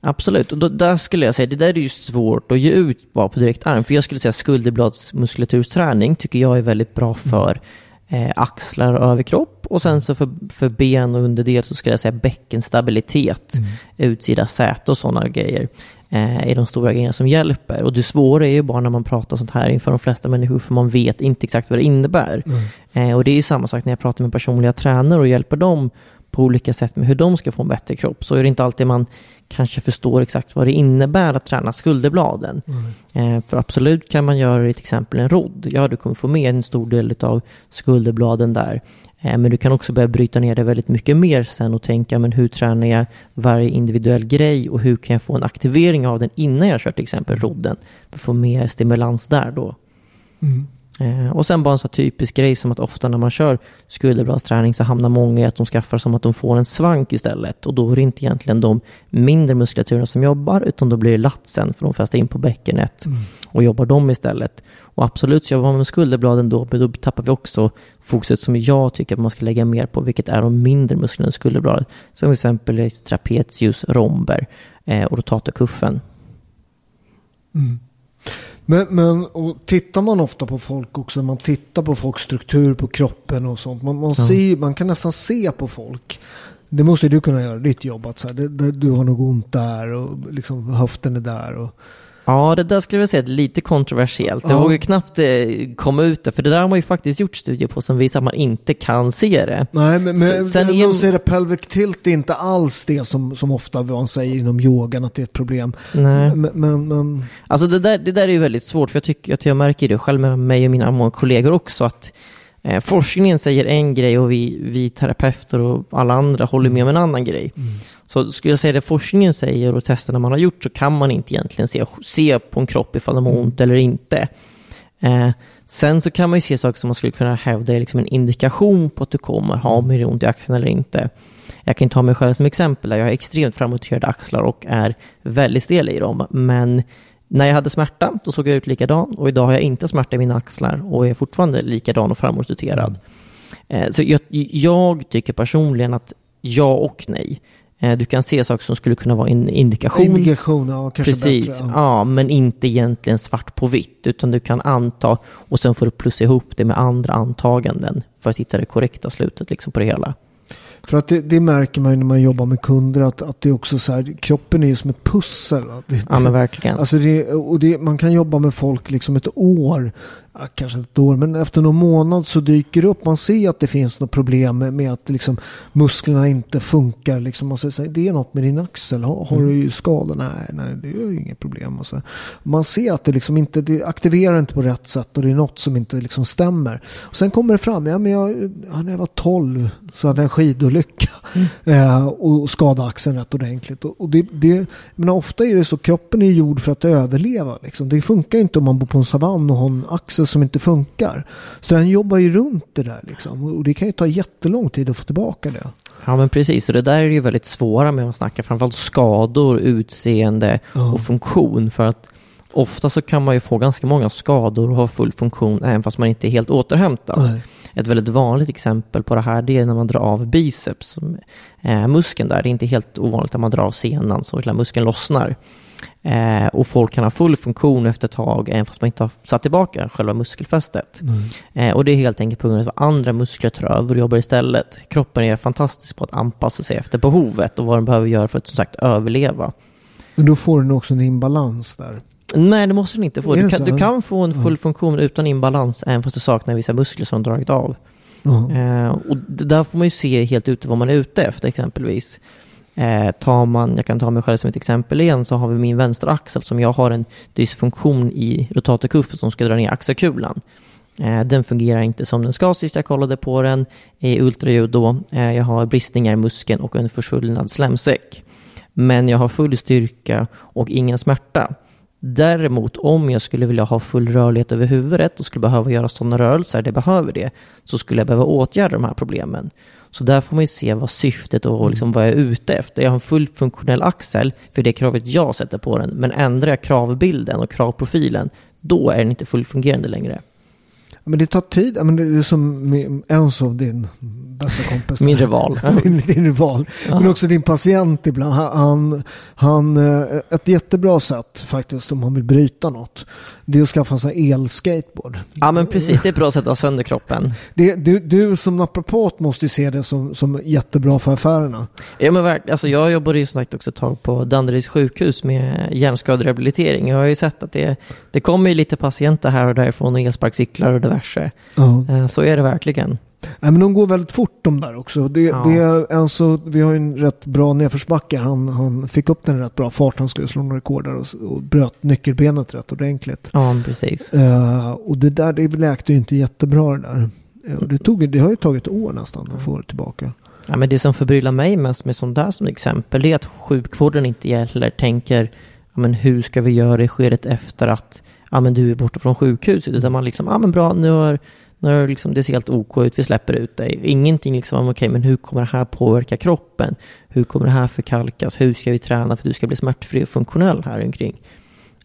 Absolut, och då, där skulle jag säga, det där är ju svårt att ge ut bara på direkt arm. För jag skulle säga skulderbladsmuskulatursträning tycker jag är väldigt bra för eh, axlar och överkropp. Och sen så för, för ben och underdel så skulle jag säga bäckenstabilitet, mm. utsida säte och sådana grejer är de stora grejerna som hjälper. Och det svåra är ju bara när man pratar sånt här inför de flesta människor, för man vet inte exakt vad det innebär. Mm. Eh, och det är ju samma sak när jag pratar med personliga tränare och hjälper dem på olika sätt med hur de ska få en bättre kropp, så är det inte alltid man kanske förstår exakt vad det innebär att träna skulderbladen. Mm. Eh, för absolut kan man göra det till exempel en rodd. Ja, du kommer få med en stor del av skulderbladen där. Eh, men du kan också börja bryta ner det väldigt mycket mer sen och tänka, men hur tränar jag varje individuell grej och hur kan jag få en aktivering av den innan jag kör till exempel rodden? För att få mer stimulans där då. Mm. Eh, och sen bara en så typisk grej som att ofta när man kör skulderbladsträning så hamnar många i att de skaffar som att de får en svank istället. Och då är det inte egentligen de mindre muskulaturerna som jobbar utan då blir det latsen för de fäster in på bäckenet mm. och jobbar dem istället. Och absolut så jobbar man med skulderbladen då, men då tappar vi också fokuset som jag tycker att man ska lägga mer på, vilket är de mindre musklerna i skulderbladet. Som till exempel trapezius, romber eh, och rotatorkuffen. Mm. Men, men och tittar man ofta på folk också, man tittar på folks struktur på kroppen och sånt. Man, man, ja. ser, man kan nästan se på folk. Det måste du kunna göra, ditt jobb. Att så här, det, det, du har något ont där och liksom höften är där. Och, Ja, det där skulle jag säga är lite kontroversiellt. Jag ja. vågar knappt eh, komma ut det, för det där har man ju faktiskt gjort studier på som visar att man inte kan se det. Nej, men, men sen men, en... säger pelvic tilt är inte alls det som, som ofta man säger inom yogan att det är ett problem. Nej. Men, men, men... Alltså det där, det där är ju väldigt svårt, för jag tycker att jag märker det själv med mig och mina många kollegor också, att eh, forskningen säger en grej och vi, vi terapeuter och alla andra håller med om en annan grej. Mm. Så skulle jag säga det forskningen säger och testerna man har gjort så kan man inte egentligen se, se på en kropp ifall de har mm. ont eller inte. Eh, sen så kan man ju se saker som man skulle kunna hävda är liksom en indikation på att du kommer ha mer ont i axeln eller inte. Jag kan ta mig själv som exempel. Jag har extremt framåtkörda axlar och är väldigt stel i dem. Men när jag hade smärta, då såg jag ut likadan. Och idag har jag inte smärta i mina axlar och är fortfarande likadan och framåtroterad. Eh, så jag, jag tycker personligen att ja och nej. Eh, du kan se saker som skulle kunna vara en indikation. Indikation, ja, kanske Precis, bättre, ja. ja. men inte egentligen svart på vitt, utan du kan anta och sen får du plussa ihop det med andra antaganden för att hitta det korrekta slutet liksom på det hela. För att det, det, märker man ju när man jobbar med kunder att, att det är också så här, kroppen är ju som ett pussel. Det, ja men verkligen. Alltså det, och det, man kan jobba med folk liksom ett år ja, kanske inte ett år, men efter någon månad så dyker det upp. Man ser att det finns något problem med, med att liksom, musklerna inte funkar. Liksom, man säger det är något med din axel. Har, har du ju skador? Nej, nej, det är ju inget problem. Och så. Man ser att det liksom inte det aktiverar inte på rätt sätt och det är något som inte liksom stämmer. Och sen kommer det fram, ja, men jag, ja, när jag var 12 så hade jag en skidolycka mm. [LAUGHS] eh, och skadade axeln rätt ordentligt. Och, och det, det, men ofta är det så, kroppen är gjord för att överleva. Liksom. Det funkar inte om man bor på en savann och har en axel som inte funkar. Så den jobbar ju runt det där liksom. Och det kan ju ta jättelång tid att få tillbaka det. Ja men precis, och det där är ju väldigt svåra med att snacka framförallt skador, utseende ja. och funktion. För att ofta så kan man ju få ganska många skador och ha full funktion även fast man inte är helt återhämtad. Nej. Ett väldigt vanligt exempel på det här det är när man drar av biceps, eh, muskeln där. Det är inte helt ovanligt att man drar av senan så hela muskeln lossnar. Eh, och folk kan ha full funktion efter ett tag, även fast man inte har satt tillbaka själva muskelfästet. Eh, och det är helt enkelt på grund av att andra muskler tar över och jobbar istället. Kroppen är fantastisk på att anpassa sig efter behovet och vad den behöver göra för att som sagt överleva. Men då får den också en imbalans där? Nej, det måste den inte få. Du kan, du kan, få en full ja. funktion utan imbalans, även fast du saknar vissa muskler som dragit av. Ja. Eh, och där får man ju se helt ute vad man är ute efter exempelvis. Eh, tar man, jag kan ta mig själv som ett exempel igen, så har vi min vänteraxel som jag har en dysfunktion i rotatorkuffen som ska dra ner axelkulan. Eh, den fungerar inte som den ska sist jag kollade på den i ultraljud då. Eh, jag har bristningar i muskeln och en försvullnad slemsäck. Men jag har full styrka och ingen smärta. Däremot om jag skulle vilja ha full rörlighet över huvudet och skulle behöva göra sådana rörelser, det behöver det, så skulle jag behöva åtgärda de här problemen. Så där får man ju se vad syftet och mm. liksom vad jag är ute efter. Jag har en fullt funktionell axel för det kravet jag sätter på den, men ändrar jag kravbilden och kravprofilen, då är den inte fullfungerande längre. Men det tar tid. Men det är som Enzo, din bästa kompis. Min rival. [LAUGHS] din, din rival. Men också din patient ibland. Han, han, eh, ett jättebra sätt faktiskt om man vill bryta något. Det är att skaffa sig elskateboard. Ja men precis, det är ett bra sätt att ha sönder kroppen. Det, du, du som naprapat måste ju se det som, som jättebra för affärerna. Ja men verkligen. Alltså jag jobbade ju sagt också ett tag på Danderyds sjukhus med hjärnskaderehabilitering. Jag har ju sett att det, det kommer ju lite patienter här och därifrån och elsparkcyklar och diverse. Uh. Så är det verkligen. Nej, men de går väldigt fort de där också. Det, ja. det alltså, vi har ju en rätt bra nedförsbacke. Han, han fick upp den rätt bra fart. Han skulle slå några rekord där och, och bröt nyckelbenet rätt ordentligt. Ja, precis. Uh, och det där det läkte ju inte jättebra det där. Uh, det, tog, det har ju tagit år nästan att få det tillbaka. Ja, men det som förbryllar mig mest med sånt där som exempel är att sjukvården inte gäller tänker ja, men hur ska vi göra i skedet efter att ja, men du är borta från sjukhuset. Utan man liksom, ja men bra, nu har när liksom, det ser helt OK ut, vi släpper ut dig. Ingenting liksom, okej, okay, men hur kommer det här påverka kroppen? Hur kommer det här förkalkas? Hur ska vi träna för att du ska bli smärtfri och funktionell här omkring?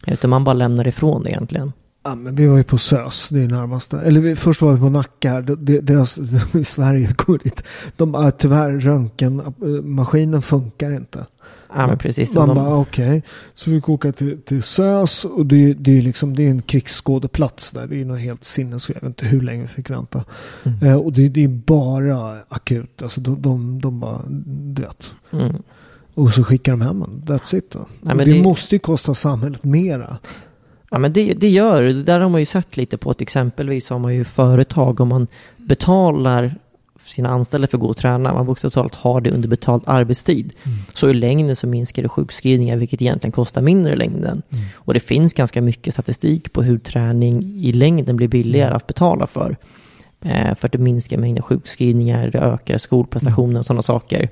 Utan man bara lämnar ifrån det egentligen. Ja, men vi var ju på SÖS, det är närmaste. Eller vi, först var vi på Nacka här. Deras, de, [LAUGHS] i Sverige går dit. De, tyvärr, röntgenmaskinen funkar inte. Ja, men precis. Man de... bara okej. Okay. Så vi åka till, till SÖS och det, det, är liksom, det är en krigsskådeplats där. Det är något helt sinnes. Jag vet inte hur länge vi fick vänta. Mm. Eh, och det, det, är bara akut. Alltså de, de, de bara, du vet. Mm. Och så skickar de hem en. That's it. Ja, det, det, måste ju kosta samhället mera. Ja men det, det gör det. Där har man ju sett lite på att exempelvis har man ju företag om man betalar sina anställda för att gå och träna. Man bokstavligt talat har det under betald arbetstid. Mm. Så i längden så minskar det sjukskrivningar, vilket egentligen kostar mindre i längden. Mm. Och det finns ganska mycket statistik på hur träning i längden blir billigare mm. att betala för. Eh, för att det minskar mängden sjukskrivningar, det ökar skolprestationer och sådana saker.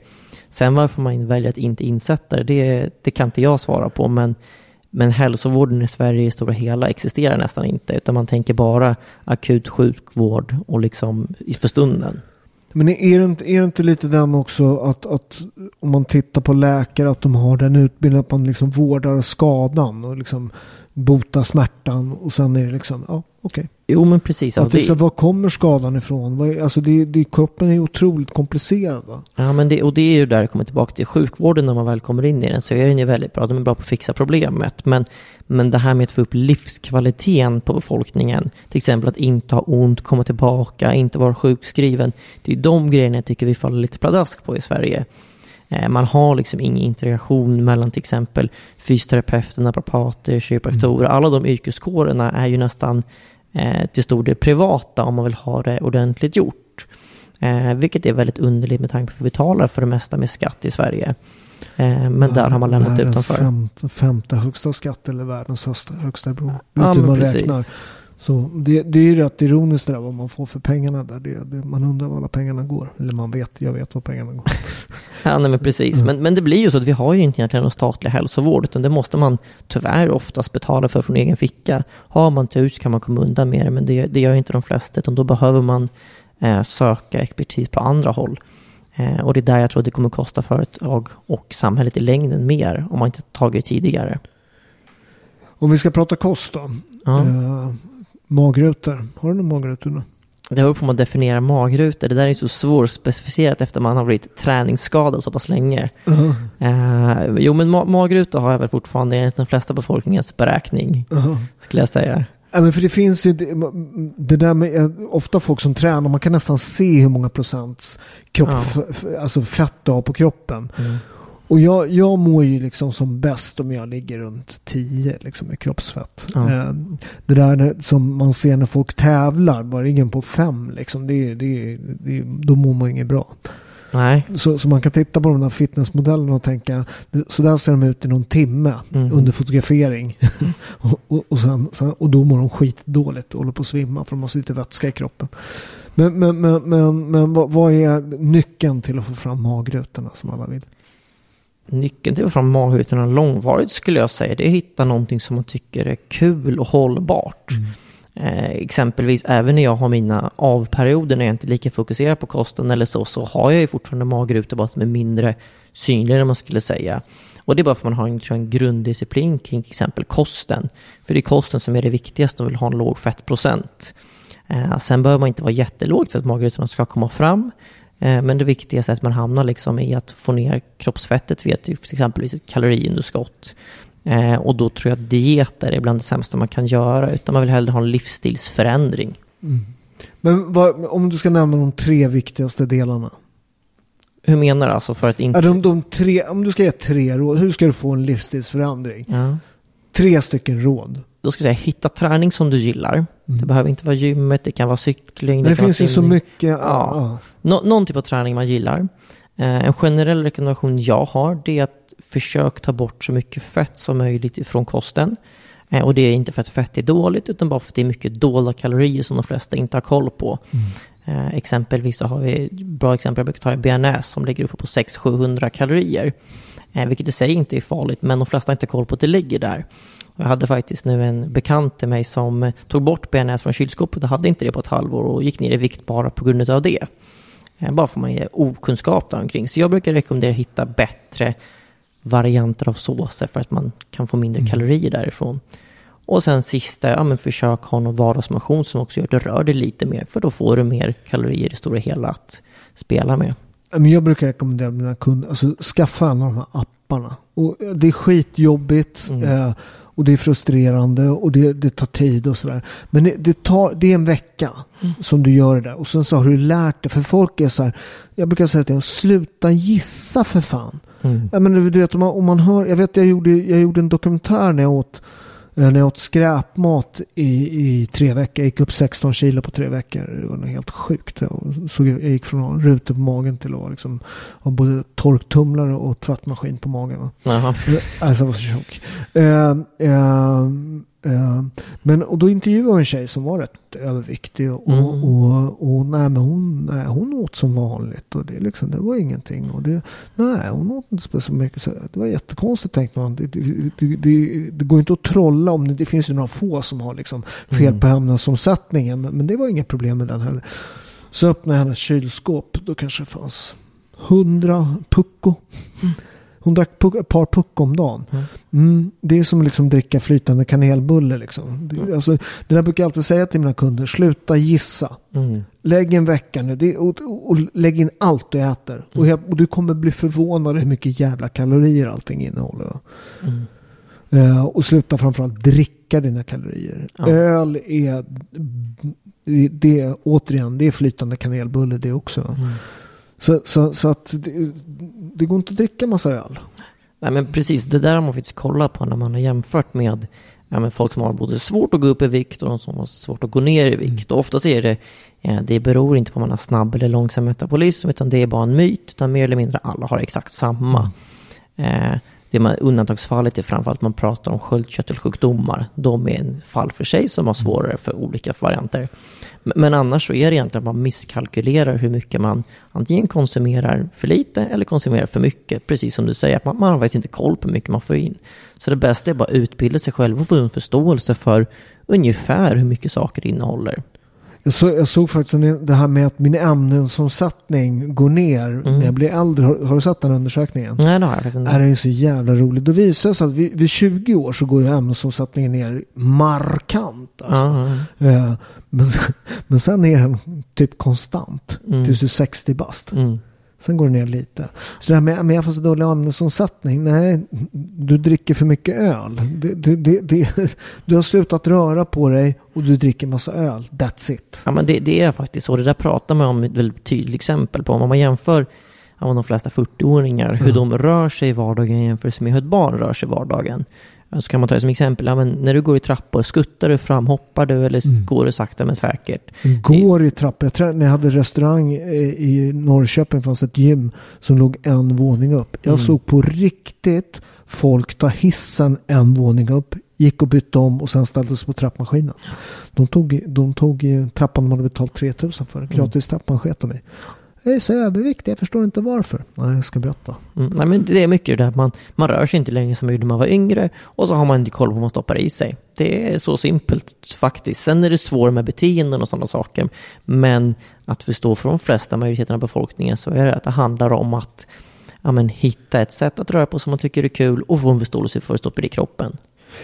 Sen varför man väljer att inte insätta det, det kan inte jag svara på. Men, men hälsovården i Sverige i stora hela existerar nästan inte. Utan man tänker bara akut sjukvård och liksom för stunden. Men är det, inte, är det inte lite den också att, att om man tittar på läkare att de har den utbildningen att man liksom vårdar skadan och liksom botar smärtan och sen är det liksom, ja okej. Okay. Jo men precis. Alltså, det, var kommer skadan ifrån? Alltså det, det, kroppen är otroligt komplicerad va? Ja men det, och det är ju där det kommer tillbaka till sjukvården när man väl kommer in i den så är den ju väldigt bra. De är bra på att fixa problemet. Men men det här med att få upp livskvaliteten på befolkningen, till exempel att inte ha ont, komma tillbaka, inte vara sjukskriven. Det är de grejerna jag tycker vi faller lite pladask på i Sverige. Eh, man har liksom ingen integration mellan till exempel fysioterapeuter, naprapater, kiropraktorer. Mm. Alla de yrkeskårerna är ju nästan eh, till stor del privata om man vill ha det ordentligt gjort. Eh, vilket är väldigt underligt med tanke på att vi betalar för det mesta med skatt i Sverige. Men där har man lämnat världens utanför. Femte, femte högsta skatt eller världens högsta, högsta beror Ja, hur man precis. räknar. Så det, det är ju rätt ironiskt det där vad man får för pengarna där. Det, det, man undrar var alla pengarna går. Eller man vet, jag vet var pengarna går. [LAUGHS] Ja, nej, men precis. Men, men det blir ju så att vi har ju inte egentligen någon statlig hälsovård, utan det måste man tyvärr oftast betala för från egen ficka. Har man tur så kan man komma undan med det, men det, det gör inte de flesta, utan då behöver man eh, söka expertis på andra håll. Eh, och det är där jag tror att det kommer kosta företag och samhället i längden mer, om man inte tagit det tidigare. Om vi ska prata kost då. Ja. Eh, magrutor. Har du någon magrutor nu? Det beror på hur man definierar magrutor. Det där är så svårspecificerat efter man har blivit träningsskadad så pass länge. Eh, jo, men ma- magrutor har jag väl fortfarande enligt den flesta befolkningens beräkning, Uh-huh. skulle jag säga. Ja, men för det finns ju det, det där med eh, ofta folk som tränar, man kan nästan se hur många procents kropp, Ja. alltså fett du har på kroppen. Mm. Och jag, jag mår ju liksom som bäst om jag ligger runt 10 liksom, i kroppsfett. Ja. Eh, Det där som man ser när folk tävlar, bara ligger på 5 liksom, det, det, det, då mår man inget bra. Nej. Så, så man kan titta på de där fitnessmodellerna och tänka, så där ser de ut i någon timme Mm. under fotografering. [LAUGHS] och, och, och, sen, sen, och då mår de skitdåligt och håller på att svimma för de har så lite vätska i kroppen. Men, men, men, men, men vad, vad är nyckeln till att få fram magrutorna som alla vill? Nyckeln till fram magrutorna långvarigt skulle jag säga, det är att hitta någonting som man tycker är kul och hållbart. Eh, exempelvis även när jag har mina avperioder när jag inte är lika fokuserad på kosten eller så, så har jag ju fortfarande magrutor bara som är mindre synliga än man skulle säga. Och det är bara för att man har en, en grunddisciplin kring till exempel kosten. För det är kosten som är det viktigaste och vill ha en låg fettprocent. Eh, sen behöver man inte vara jättelågt för att magrutorna ska komma fram. Eh, men det viktigaste är att man hamnar liksom i att få ner kroppsfettet via till exempelvis ett kaloriunderskott. Eh, och då tror jag att dieter är bland det sämsta man kan göra, utan man vill hellre ha en livsstilsförändring. Men vad, om du ska nämna de tre viktigaste delarna. Hur menar du alltså för att inte... Är de, de tre, om du ska ge tre råd, hur ska du få en livsstilsförändring? Ja. Tre stycken råd. Då ska jag säga, hitta träning som du gillar. Det behöver inte vara gymmet, det kan vara cykling, Det, det, finns ju så mycket. Ja. Ja. Nå- någon typ av träning man gillar. Eh, en generell rekommendation jag har det är att försök ta bort så mycket fett som möjligt ifrån kosten. Eh, och det är inte för att fett är dåligt utan bara för att det är mycket dolda kalorier som de flesta inte har koll på. Eh, exempelvis så har vi, bra exempel jag brukar ta är bearnaise som ligger uppe på 600-700 kalorier. Vilket i sig inte är farligt men de flesta har inte koll på att det ligger där. Jag hade faktiskt nu en bekant till mig som tog bort bearnaise från kylskåpet och hade inte det på ett halvår och gick ner i vikt bara på grund av det. Eh, Bara för att man ger okunskap där omkring. Så jag brukar rekommendera att hitta bättre varianter av såser för att man kan få mindre kalorier därifrån. Och sen sista, ja men försök ha någon vardagsmotion som också gör att du rör dig lite mer. För då får du mer kalorier i det stora hela att spela med. Men jag brukar rekommendera mina kunder, alltså skaffa en av de här apparna. Och det är skitjobbigt. Mm. Eh, och det är frustrerande och det, det tar tid och sådär. Men det, det, tar, det är en vecka som du gör det där. Och sen så har du lärt dig. För folk är så här, jag brukar säga till dem, sluta gissa för fan. Mm. Ja, men du vet, om man, om man hör, jag vet jag gjorde, jag gjorde en dokumentär när jag åt, när jag åt skräpmat i, i tre veckor. Jag gick upp 16 kilo på tre veckor. Det var helt sjukt. Jag, såg, jag gick från rutor på magen till att ha liksom, ha både torktumlare och tvättmaskin på magen. va. Jaha. Alltså jag var så tjock. Eh, eh, eh, men och då intervjuade jag en tjej som var rätt överviktig. Och, Mm. och, och, nej, men hon, nej, hon åt som vanligt. Och det, liksom, det var ingenting. Och det, nej, hon åt inte speciellt mycket. Så det var jättekonstigt tänkte man. Det, det, det, det, går inte att trolla om det. Det finns ju några få som har liksom fel Mm. på ämnesomsättningen. Men, men det var inga problem med den heller. Så öppnade jag hennes kylskåp. Då kanske det fanns hundra pucko. Hon drack puck, ett par puck om dagen. Mm. Mm, det är som att liksom dricka flytande kanelbulle. Liksom. Det, alltså, det där brukar jag alltid säga till mina kunder. Sluta gissa. Mm. Lägg en vecka nu det, och, och, och lägg in allt du äter. Och, jag, och du kommer bli förvånad hur mycket jävla kalorier allting innehåller. Mm. Eh, och sluta framförallt dricka dina kalorier. Öl är, det, det, återigen, det är flytande kanelbulle det också. Mm. Så, så, så att det, det går inte att dricka massa öl. Nej men precis, det där har man faktiskt kollat på när man har jämfört med ja, men folk som har både svårt att gå upp i vikt och de som har svårt att gå ner i vikt. Och oftast är det, ja, det beror inte på om man har snabb eller långsam metabolism, utan det är bara en myt, utan mer eller mindre alla har exakt samma. Eh, det man, undantagsfallet är framförallt man pratar om sköldkörtelsjukdomar. De är en fall för sig som har svårare för olika varianter. Men, men annars så är det egentligen att man misskalkylerar hur mycket man antingen konsumerar för lite eller konsumerar för mycket. Precis som du säger, att man, man har faktiskt inte koll på hur mycket man får in. Så det bästa är bara att utbilda sig själv och få en förståelse för ungefär hur mycket saker innehåller. Jag, så, jag såg faktiskt det här med att min ämnesomsättning går ner Mm. när jag blir äldre. Har, har du sett den undersökningen? Nej, det har jag faktiskt inte. Det är så jävla roligt. Då visar det sig att vid, vid 20 år så går ju ämnesomsättningen ner markant. Alltså. Ja. Eh, men, [LAUGHS] men sen är den typ konstant Mm. tills du är 60 bast. Mm. Sen går det ner lite. Så det här med, med jag får så dålig ämnesomsättning. Nej, du dricker för mycket öl. Det, det, det, [LAUGHS] du har slutat röra på dig och du dricker massa öl. That's it. Ja, men det, är faktiskt så. Det där pratar man om ett väldigt tydligt exempel på. Om man jämför ja, de flesta 40-åringar, hur de rör sig i vardagen jämfört med hur ett barn rör sig i vardagen. Så kan man ta det som exempel, ja, men när du går i trappor, skuttar du fram, hoppar du eller går du sakta men säkert? Går i trappor. Jag tror, när jag hade restaurang eh, i Norrköping fanns ett gym som låg en våning upp. Jag såg på riktigt folk ta hissen en våning upp. Gick och bytte om och sen ställde sig på trappmaskinen. De tog, de tog eh, trappan de hade betalt 3000 för. Gratis trappan sket de i. Jag är så överviktig, jag förstår inte varför. Nej, jag ska berätta. Mm, nej, men det är mycket det där, man, man rör sig inte längre som man gjorde när man var yngre och så har man inte koll på vad man stoppar i sig. Det är så simpelt faktiskt. Sen är det svårt med beteenden och sådana saker. Men att förstå för de flesta majoriteten av befolkningen så är det att det handlar om att ja, men, hitta ett sätt att röra på som man tycker är kul och få en förståelse för att stoppa det i kroppen.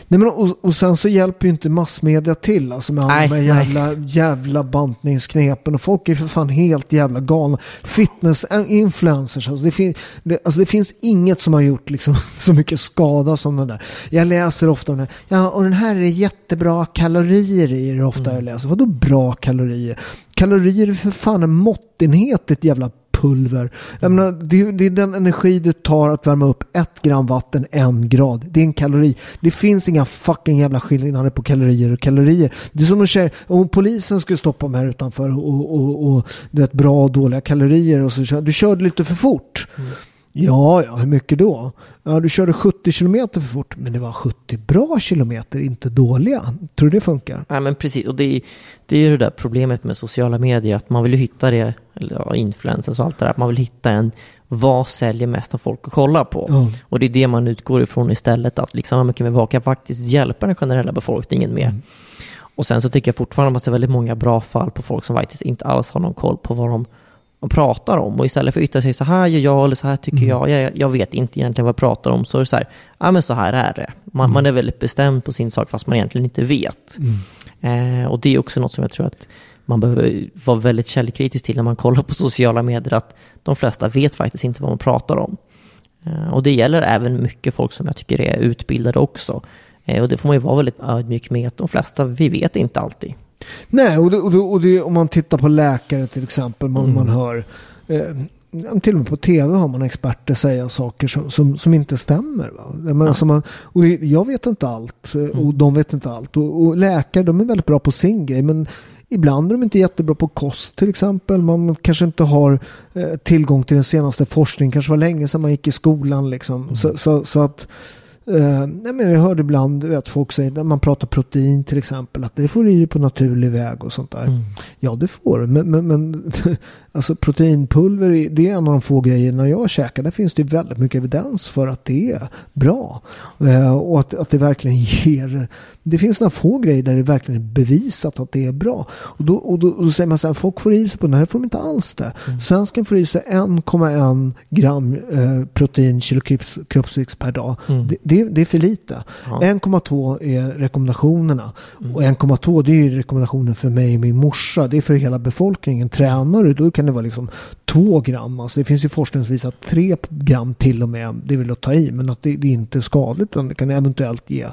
Nej, men och, och sen så hjälper ju inte massmedia till alltså med alla de jävla, jävla bantningsknepen. Och folk är för fan helt jävla galna. Fitness-influencers. Alltså det, fin, det, alltså det finns inget som har gjort liksom [LAUGHS] så mycket skada som den där. Jag läser ofta om den här. Ja, och den här är jättebra kalorier i det ofta jag läser. Vadå bra kalorier? Kalorier är för fan en måttenhet, ett jävla pulver. Jag menar, det, det är den energi det tar att värma upp ett gram vatten en grad. Det är en kalori. Det finns inga fucking jävla skillnader på kalorier och kalorier. Det är som att säga, om polisen skulle stoppa mig här utanför och, och, och du vet, bra och dåliga kalorier och så kör du körde lite för fort. Mm. Ja, ja, hur mycket då? Ja, du körde 70 kilometer för fort, men det var 70 bra kilometer, inte dåliga. Tror du det funkar? Nej men precis, och det är, det är det där problemet med sociala medier, att man vill ju hitta det, eller ja, influencers och allt det där, att man vill hitta en, vad säljer mest av folk att kolla på? Ja. Och det är det man utgår ifrån istället, att liksom, kan vi vad kan faktiskt hjälpa den generella befolkningen med? Och sen så tycker jag fortfarande att man ser väldigt många bra fall på folk som faktiskt inte alls har någon koll på vad de och pratar om och istället för att yttra sig så här gör jag eller så här tycker jag, jag, jag vet inte egentligen vad jag pratar om, så är det så här, ja men så här är det. Man, man är väldigt bestämd på sin sak fast man egentligen inte vet. Eh, och det är också något som jag tror att man behöver vara väldigt källkritisk till när man kollar på sociala medier, att de flesta vet faktiskt inte vad man pratar om. Eh, och det gäller även mycket folk som jag tycker är utbildade också. Eh, och det får man ju vara väldigt ödmjuk med, att de flesta, vi vet inte alltid. Nej, och, det, och, det, och det, om man tittar på läkare till exempel, man, man hör eh, till och med på tv har man experter säga saker som, som, som inte stämmer. Va? Menar, som man, och jag vet inte allt eh, och de vet inte allt. Och, och läkare de är väldigt bra på sin grej men ibland är de inte jättebra på kost till exempel. Man kanske inte har eh, tillgång till den senaste forskningen. kanske var länge sedan man gick i skolan. Liksom. Så, så, så att Uh, nej men jag hörde ibland att folk säger när man pratar protein till exempel att det får du dig på naturlig väg och sånt där. Ja det får du men, men, men [LAUGHS] alltså proteinpulver det är en av de få grejerna jag käkar. Där finns det väldigt mycket evidens för att det är bra. Uh, och att, att det verkligen [LAUGHS] ger det finns några få grejer där det verkligen är bevisat att det är bra. Och då, och då, och då säger man så här, folk får i sig på den här får de inte alls det. Svensken får i sig 1,1 gram eh, protein kilo kropps, kroppsvikt per dag. Det, det, det är för lite. 1,2 är rekommendationerna. Och 1,2 det är rekommendationen för mig och min morsa. Det är för hela befolkningen. Tränar du då kan det vara liksom 2 gram. Alltså det finns ju forskning som visar att 3 gram till och med, det vill att ta i. Men att det, det är inte skadligt utan det kan eventuellt ge,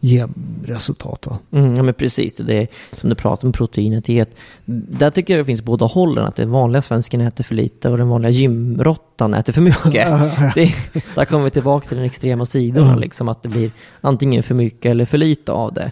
ge resultat. Mm, ja men precis, det är som du pratar om proteinet i ett, där tycker jag det finns båda hållen, att den vanliga svensken äter för lite och den vanliga gymrottan äter för mycket. [LAUGHS] det, där kommer vi tillbaka till den extrema sidan. Mm. Liksom att det blir antingen för mycket eller för lite av det.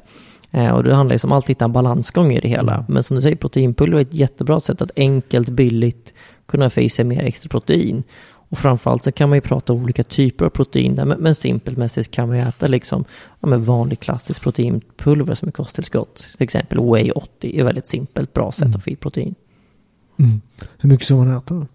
Eh, och det handlar liksom alltid om att hitta en balansgång i det hela. Mm. Men som du säger, proteinpulver är ett jättebra sätt att enkelt, billigt kunna få i sig mer extra protein. Och framförallt så kan man ju prata om olika typer av protein där, men, men simpelt mässigt kan man ju äta liksom ja, men vanlig klassisk proteinpulver som är kosttillskott. Till exempel Whey 80 är väldigt simpelt, bra sätt att få i protein. Mm. Hur mycket ska man äta då?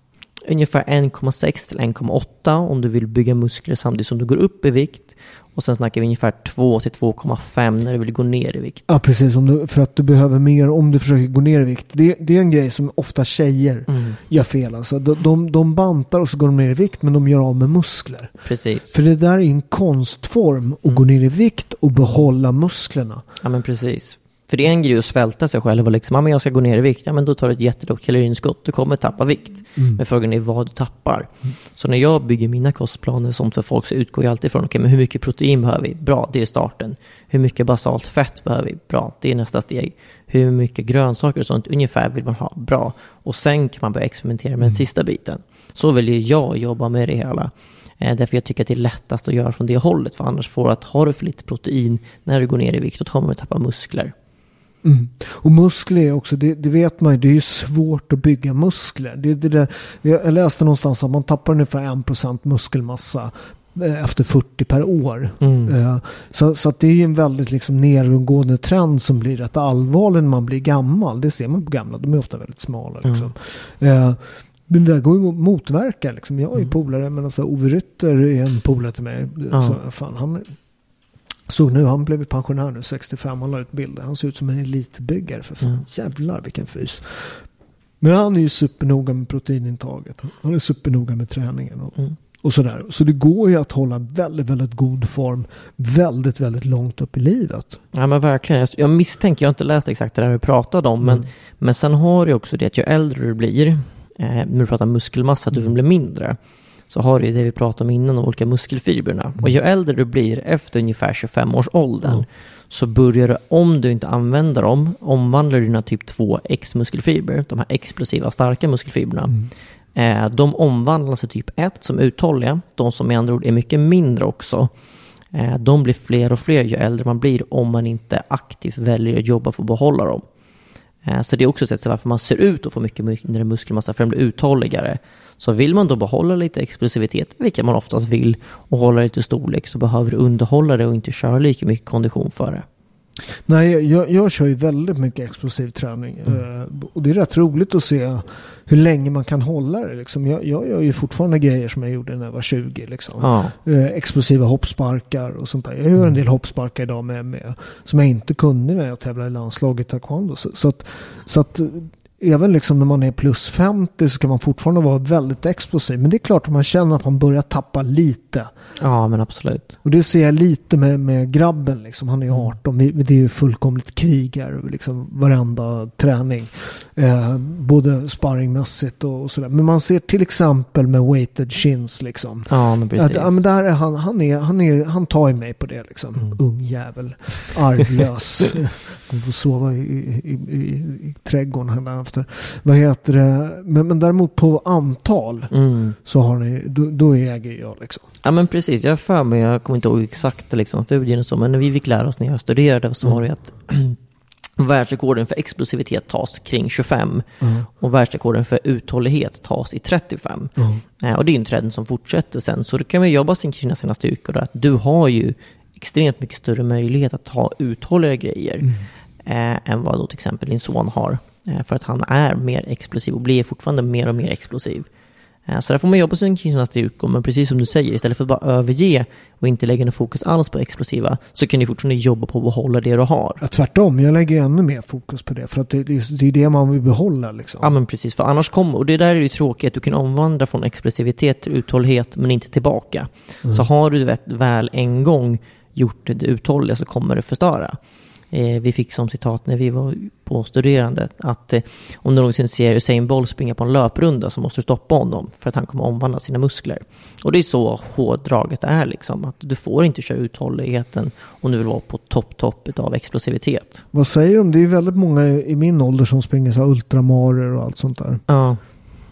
Ungefär 1,6 till 1,8 om du vill bygga muskler samtidigt som du går upp i vikt. Och sen snackar vi ungefär 2 till 2,5 när du vill gå ner i vikt. Ja, precis. Om du, för att du behöver mer om du försöker gå ner i vikt. Det, det är en grej som ofta tjejer Mm. gör fel. Alltså. De, de, de bantar och så går de ner i vikt men de gör av med muskler. Precis. För det där är en konstform att Mm. gå ner i vikt och behålla musklerna. Ja men precis. För det är en grej att svälta sig själv och liksom, ja men jag ska gå ner i vikt, ja men då tar du ett jättelågt kaloriunderskott, du kommer tappa vikt. Mm. Men frågan är vad du tappar. Så när jag bygger mina kostplaner sånt för folk så utgår jag alltid från, okej men hur mycket protein behöver vi? Bra, det är starten. Hur mycket basalt fett behöver vi? Bra, det är nästa steg. Hur mycket grönsaker och sånt ungefär vill man ha? Bra. Och sen kan man börja experimentera med den sista biten. Så väljer jag jobba med det hela. Eh, därför jag tycker att det är lättast att göra från det hållet. För annars får du att har du för lite protein när du går ner i vikt, då kommer du tappa muskler. Mm. Och muskler är också, det, det vet man ju, det är ju svårt att bygga muskler. Det, det där, jag läste någonstans att man tappar ungefär 1% muskelmassa eh, efter 40 per år. Mm. Eh, Så, så det är ju en väldigt liksom nedgående trend som blir rätt allvarlig när man blir gammal. Det ser man på gamla, de är ofta väldigt smala. Liksom. Men det där går ju att motverka. Liksom. Jag är ju polare, men alltså Ove Rytter är en polare till mig. Ja. Så, fan, han såg nu, han blev pensionär nu, 65, han la ut bilder. Han ser ut som en elitbyggare för fan. Ja. Jävlar vilken fys. Men han är ju supernoga med proteinintaget. Han är supernoga med träningen. Och, Mm. och sådär. Så det går ju att hålla väldigt, väldigt god form väldigt, väldigt långt upp i livet. Ja men verkligen. Jag- Jag misstänker, jag har inte läst exakt det där du pratade om, men, men sen har du också det att ju äldre du blir, eh, när du pratar muskelmassa, att du blir mindre, så har du ju det vi pratade om innan, de olika muskelfibrerna. Och ju äldre du blir, efter ungefär 25 års åldern, Mm. så börjar du, om du inte använder dem, omvandla dina typ 2 X-muskelfibrer, de här explosiva starka muskelfibrerna. Eh, de omvandlas till typ 1 som uthålliga, de som med andra ord är mycket mindre också. Eh, de blir fler och fler ju äldre man blir om man inte aktivt väljer att jobba för att behålla dem. Eh, så det är också ett sätt varför man ser ut att få mycket mindre muskelmassa, för den blir uthålligare. Så vill man då behålla lite explosivitet, vilket man oftast vill, och hålla lite storlek, så behöver du underhålla det och inte köra lika mycket kondition för det. Nej, jag, jag kör ju väldigt mycket explosiv träning. Eh, och det är rätt roligt att se hur länge man kan hålla det. Liksom. Jag, jag gör ju fortfarande grejer som jag gjorde när jag var 20. Liksom. Ja, Eh, explosiva hoppsparkar och sånt där. Jag gör en del hoppsparkar idag med, med, som jag inte kunde när jag tävlade i landslaget taekwondo. Så, så att, så att även liksom när man är plus 50 så kan man fortfarande vara väldigt explosiv. Men det är klart att man känner att man börjar tappa lite. ja men absolut. Och det ser jag lite med, med grabben. Liksom. Han är ju 18. Vi, det är ju fullkomligt krig här. Liksom, varenda träning. Eh, både sparringmässigt och, och sådär. Men man ser till exempel med weighted chins. Liksom. Ja men precis. Att, ja, men där är han, han, är, han, är, han tar ju mig på det liksom. Mm. Ung jävel. Arvlös. [LAUGHS] Han får sova i, i, i, i trädgården här efter. Vad heter det? Men, men däremot på antal Mm. så har ni, då, då äger jag liksom. Ja men precis, jag har för mig, jag kommer inte ihåg exakt liksom, studien och så, men när vi fick lära oss när jag studerade så var det ju att [CLEARS THROAT] världsrekorden för explosivitet tas kring 25 och världsrekorden för uthållighet tas i 35. Eh, och det är en trend som fortsätter sen, så då kan man jobba sin kring sina styrkor. Att du har ju extremt mycket större möjlighet att ta uthålliga grejer eh, än vad då till exempel din son har. Eh, för att han är mer explosiv och blir fortfarande mer och mer explosiv. Eh, Så där får man jobba sig kring sina styrkor, men precis som du säger, istället för att bara överge och inte lägga något fokus alls på explosiva, så kan du fortfarande jobba på att behålla det du har. Ja, tvärtom, jag lägger ännu mer fokus på det. För att det, det, det är det man vill behålla liksom. Ja men precis, för annars kommer, och det där är ju tråkigt, att du kan omvandla från explosivitet till uthållighet, men inte tillbaka. Så har du vet, väl en gång gjort det uthålliga så kommer det förstöra. Eh, vi fick som citat när vi var på studerande att eh, om du någonsin ser Usain Bolt springa på en löprunda så måste du stoppa honom för att han kommer omvandla sina muskler. Och det är så hårdraget är liksom, att du får inte köra uthålligheten om du vill vara på topp, topp av explosivitet. Vad säger de? Det är väldigt många i min ålder som springer så här ultramarer och allt sånt där. Ja,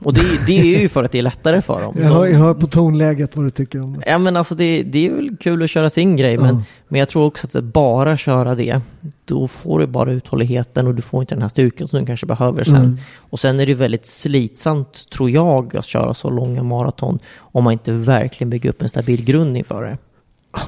Och det, det är ju för att det är lättare för dem. Jag hör, jag hör på tonläget vad du tycker om det. Ja men alltså det, det är väl kul att köra sin grej men, Ja. men jag tror också att bara köra det, då får du bara uthålligheten och du får inte den här styrkan som du kanske behöver sen. Mm. Och sen är det väldigt slitsamt tror jag att köra så långa maraton om man inte verkligen bygger upp en stabil grund inför det.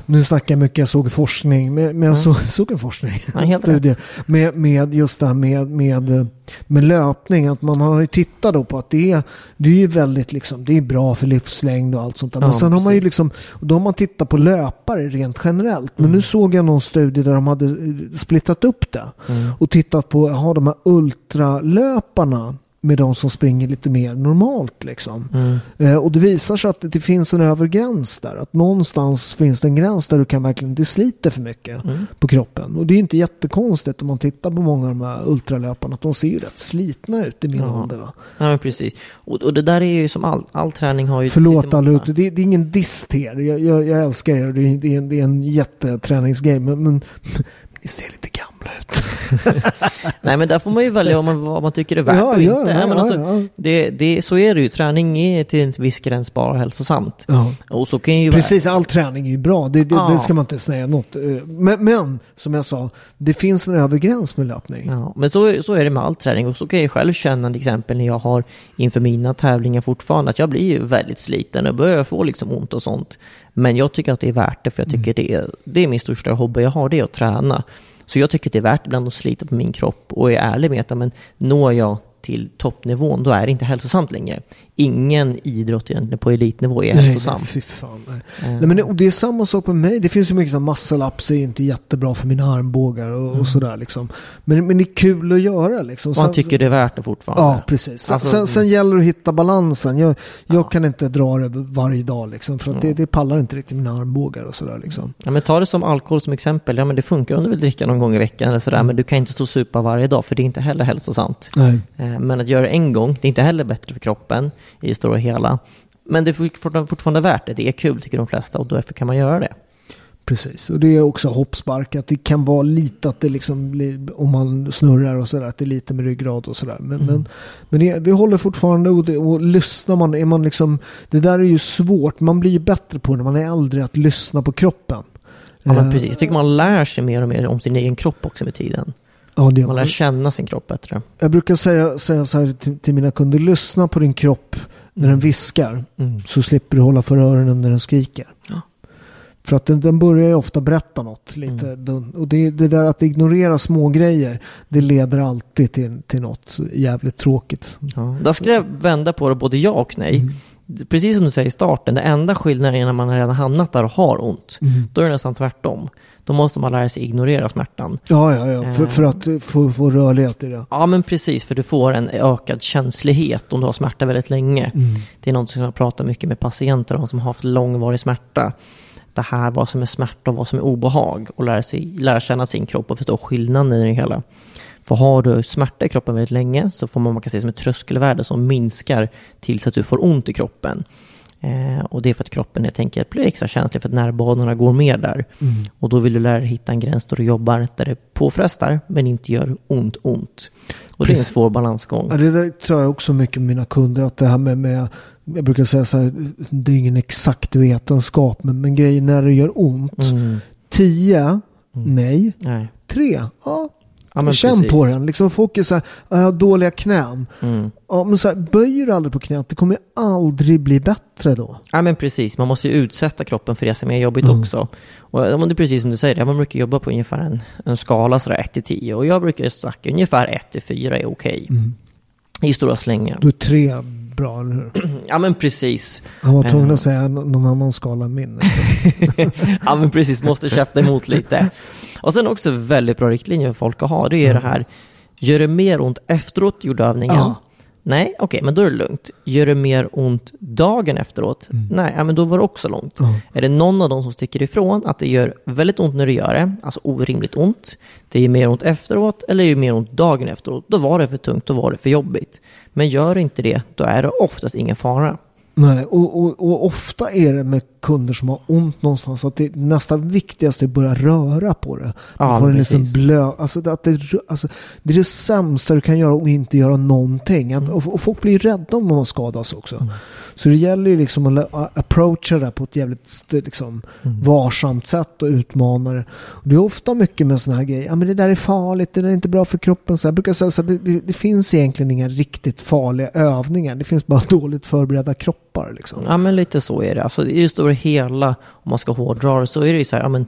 Nu snackar jag mycket, jag såg forskning, men men jag såg, såg en forskning, en studie, med, med just det här med, med, med löpning. Att man har ju tittat då på att det är, det är ju väldigt liksom, det är bra för livslängd och allt sånt där. Men Ja, sen har man ju precis. liksom, då har man tittat på löpare rent generellt. Men nu såg jag någon studie där de hade eh, splittat upp det. Och tittat på, jaha de här ultralöparna med de som springer lite mer normalt liksom. Mm. Eh, och det visar sig att det finns en övre gräns där. Att någonstans finns det en gräns där du kan verkligen, det sliter för mycket Mm. på kroppen. Och det är inte jättekonstigt om man tittar på många av de här ultralöparna. Att de ser ju rätt slitna ut i min Ja. ålder. Va? Ja precis. Och, och det där är ju som all, all träning har ju... Förlåt alla ute, det, det är ingen diss till er. Jag, jag, jag älskar er det är, det är, en, det är en jätteträningsgrej. Men, men ni ser lite gamla ut. [LAUGHS] Nej men där får man ju välja vad man, vad man tycker är värt Ja, och ja, inte. ja, Nej, men ja, alltså, ja. Det, det, så är det ju. Träning är till en viss gräns bara hälsosamt. Ja. Och så kan ju... Precis, all träning är ju bra. Det, det, Ja. det ska man inte säga något. eh, Men, men, som jag sa, det finns en övre gräns med löpning. Ja, men så, så är det med all träning och så kan jag själv känna till exempel när jag har inför mina tävlingar fortfarande att jag blir ju väldigt sliten och börjar få liksom ont och sånt. Men jag tycker att det är värt det för jag tycker det, är, det är min största hobby jag har, det är att träna. Så jag tycker att det är värt ibland att slita på min kropp och är ärlig med att men, når jag till toppnivån då är det inte hälsosamt längre. Ingen idrott egentligen på elitnivå är Nej, hälsosam. fy fan. Nej. Eh, Nej, men det, och det är samma sak med mig. Det finns ju mycket som muscle-ups är inte jättebra för mina armbågar och, Mm. och sådär liksom. Men, men det är kul att göra liksom. man Sen- tycker det är värt det fortfarande. Ja, precis. Sen, Alltså, sen, sen gäller det att hitta balansen. Jag, jag Ja. kan inte dra det varje dag liksom. För att det, det pallar inte riktigt mina armbågar och sådär liksom. Ja, men ta det som alkohol som exempel. Ja, men det funkar om du vill dricka någon gång i veckan eller sådär, men du kan inte stå och supa varje dag för det är inte heller hälsosamt. Nej. Eh, Men att göra det en gång, det är inte heller bättre för kroppen i det stora hela. Men det är fortfarande- värt det. Det är kul tycker de flesta och därför kan man göra det. Precis, och det är också hoppspark. Att det kan vara lite att det liksom blir, om man snurrar och sådär, att det är lite med ryggrad och sådär. Men, men, men det, det håller fortfarande och, det, och lyssnar man, är man liksom, det där är ju svårt. Man blir ju bättre på när man är äldre att lyssna på kroppen. Ja, men Eh, precis. Jag tycker man lär sig mer och mer om sin egen kropp också med tiden. Ja, det, Man lär känna sin kropp bättre. jag brukar säga, säga så här till, till mina kunder, lyssna på din kropp när den viskar. Så slipper du hålla för öronen när den skriker. Ja. För att den, den börjar ju ofta berätta något. Lite. Mm. Och det, det där att ignorera små grejer det leder alltid till, till något jävligt tråkigt. Ja. Där skulle jag vända på det både ja och nej. Mm. Precis som du säger i starten, det enda skillnaden är när man redan hamnat där och har ont. Mm. Då är det nästan tvärtom. Då måste man lära sig ignorera smärtan. Ja, ja, ja. För, Eh. för att få, få rörlighet i det. Ja men precis, för du får en ökad känslighet om du har smärta väldigt länge. Mm. Det är något som jag pratar mycket med patienter om som har haft långvarig smärta. Det här, vad som är smärta och vad som är obehag. Och lära, sig, lära känna sin kropp och förstå skillnaden i det hela. För har du smärta i kroppen väldigt länge så får man, man kan se som ett tröskelvärde som minskar tills att du får ont i kroppen. Eh, och det är för att kroppen helt enkelt blir extra känslig för att nervbanorna går mer där. Mm. Och då vill du lära dig hitta en gräns där du jobbar där det påfrestar men inte gör ont ont. Och det är en Precis. svår balansgång. Ja, det tror jag också mycket med mina kunder. Att det här med, med jag brukar säga så här, det är ingen exakt vetenskap, men, men grejer när det gör ont. Mm. Tio, nej. Nej. Tre, ja. Ja, Känn precis. på den. Liksom folk är så här, "Ja, jag har dåliga knän. Mm. Ja, men så här, böjer du aldrig på knät, det kommer aldrig bli bättre då. Ja men precis, man måste ju utsätta kroppen för det som är jobbigt Mm. också. Och det är precis som du säger, man brukar jobba på ungefär en, en skala sådär 1 till 10 och jag brukar snacka ungefär 1 till 4 är okej. Mm. I stora slängar. Du är tre bra, eller hur? [CLEARS THROAT] Ja men precis. Han var tvungen Eh. att säga nå- någon annan skala än min. [LAUGHS] ja men precis, måste käfta emot lite. Och sen också väldigt bra riktlinjer för folk att ha, det är det här, gör det mer ont efteråt gjorde övningen? Ja. Nej, okej, men då är det lugnt. Gör det mer ont dagen efteråt? Nej, ja, men då var det också långt. Ja. Är det någon av dem som sticker ifrån att det gör väldigt ont när du gör det, alltså orimligt ont, det ger mer ont efteråt eller gör mer ont dagen efteråt, då var det för tungt, då var det för jobbigt. Men gör inte det, då är det oftast ingen fara. Nej, och, och, och ofta är det med kunder som har ont någonstans. Att det nästan viktigaste är att börja röra på det. Ja, Man får en liksom blö, alltså, att det, alltså, det är det sämsta du kan göra och inte göra någonting. Att, och, och folk blir rädda om de skadas också. Så det gäller ju liksom att approacha det på ett jävligt liksom, varsamt sätt och utmana det. Det är ofta mycket med sådana här grejer. Ja men det där är farligt, det där är inte bra för kroppen. Så jag brukar säga att det, det, det finns egentligen inga riktigt farliga övningar. Det finns bara [LAUGHS] dåligt förberedda kroppar liksom. Ja men lite så är det. Alltså i det stora hela, om man ska hårdra det, så är det ju så här, ja men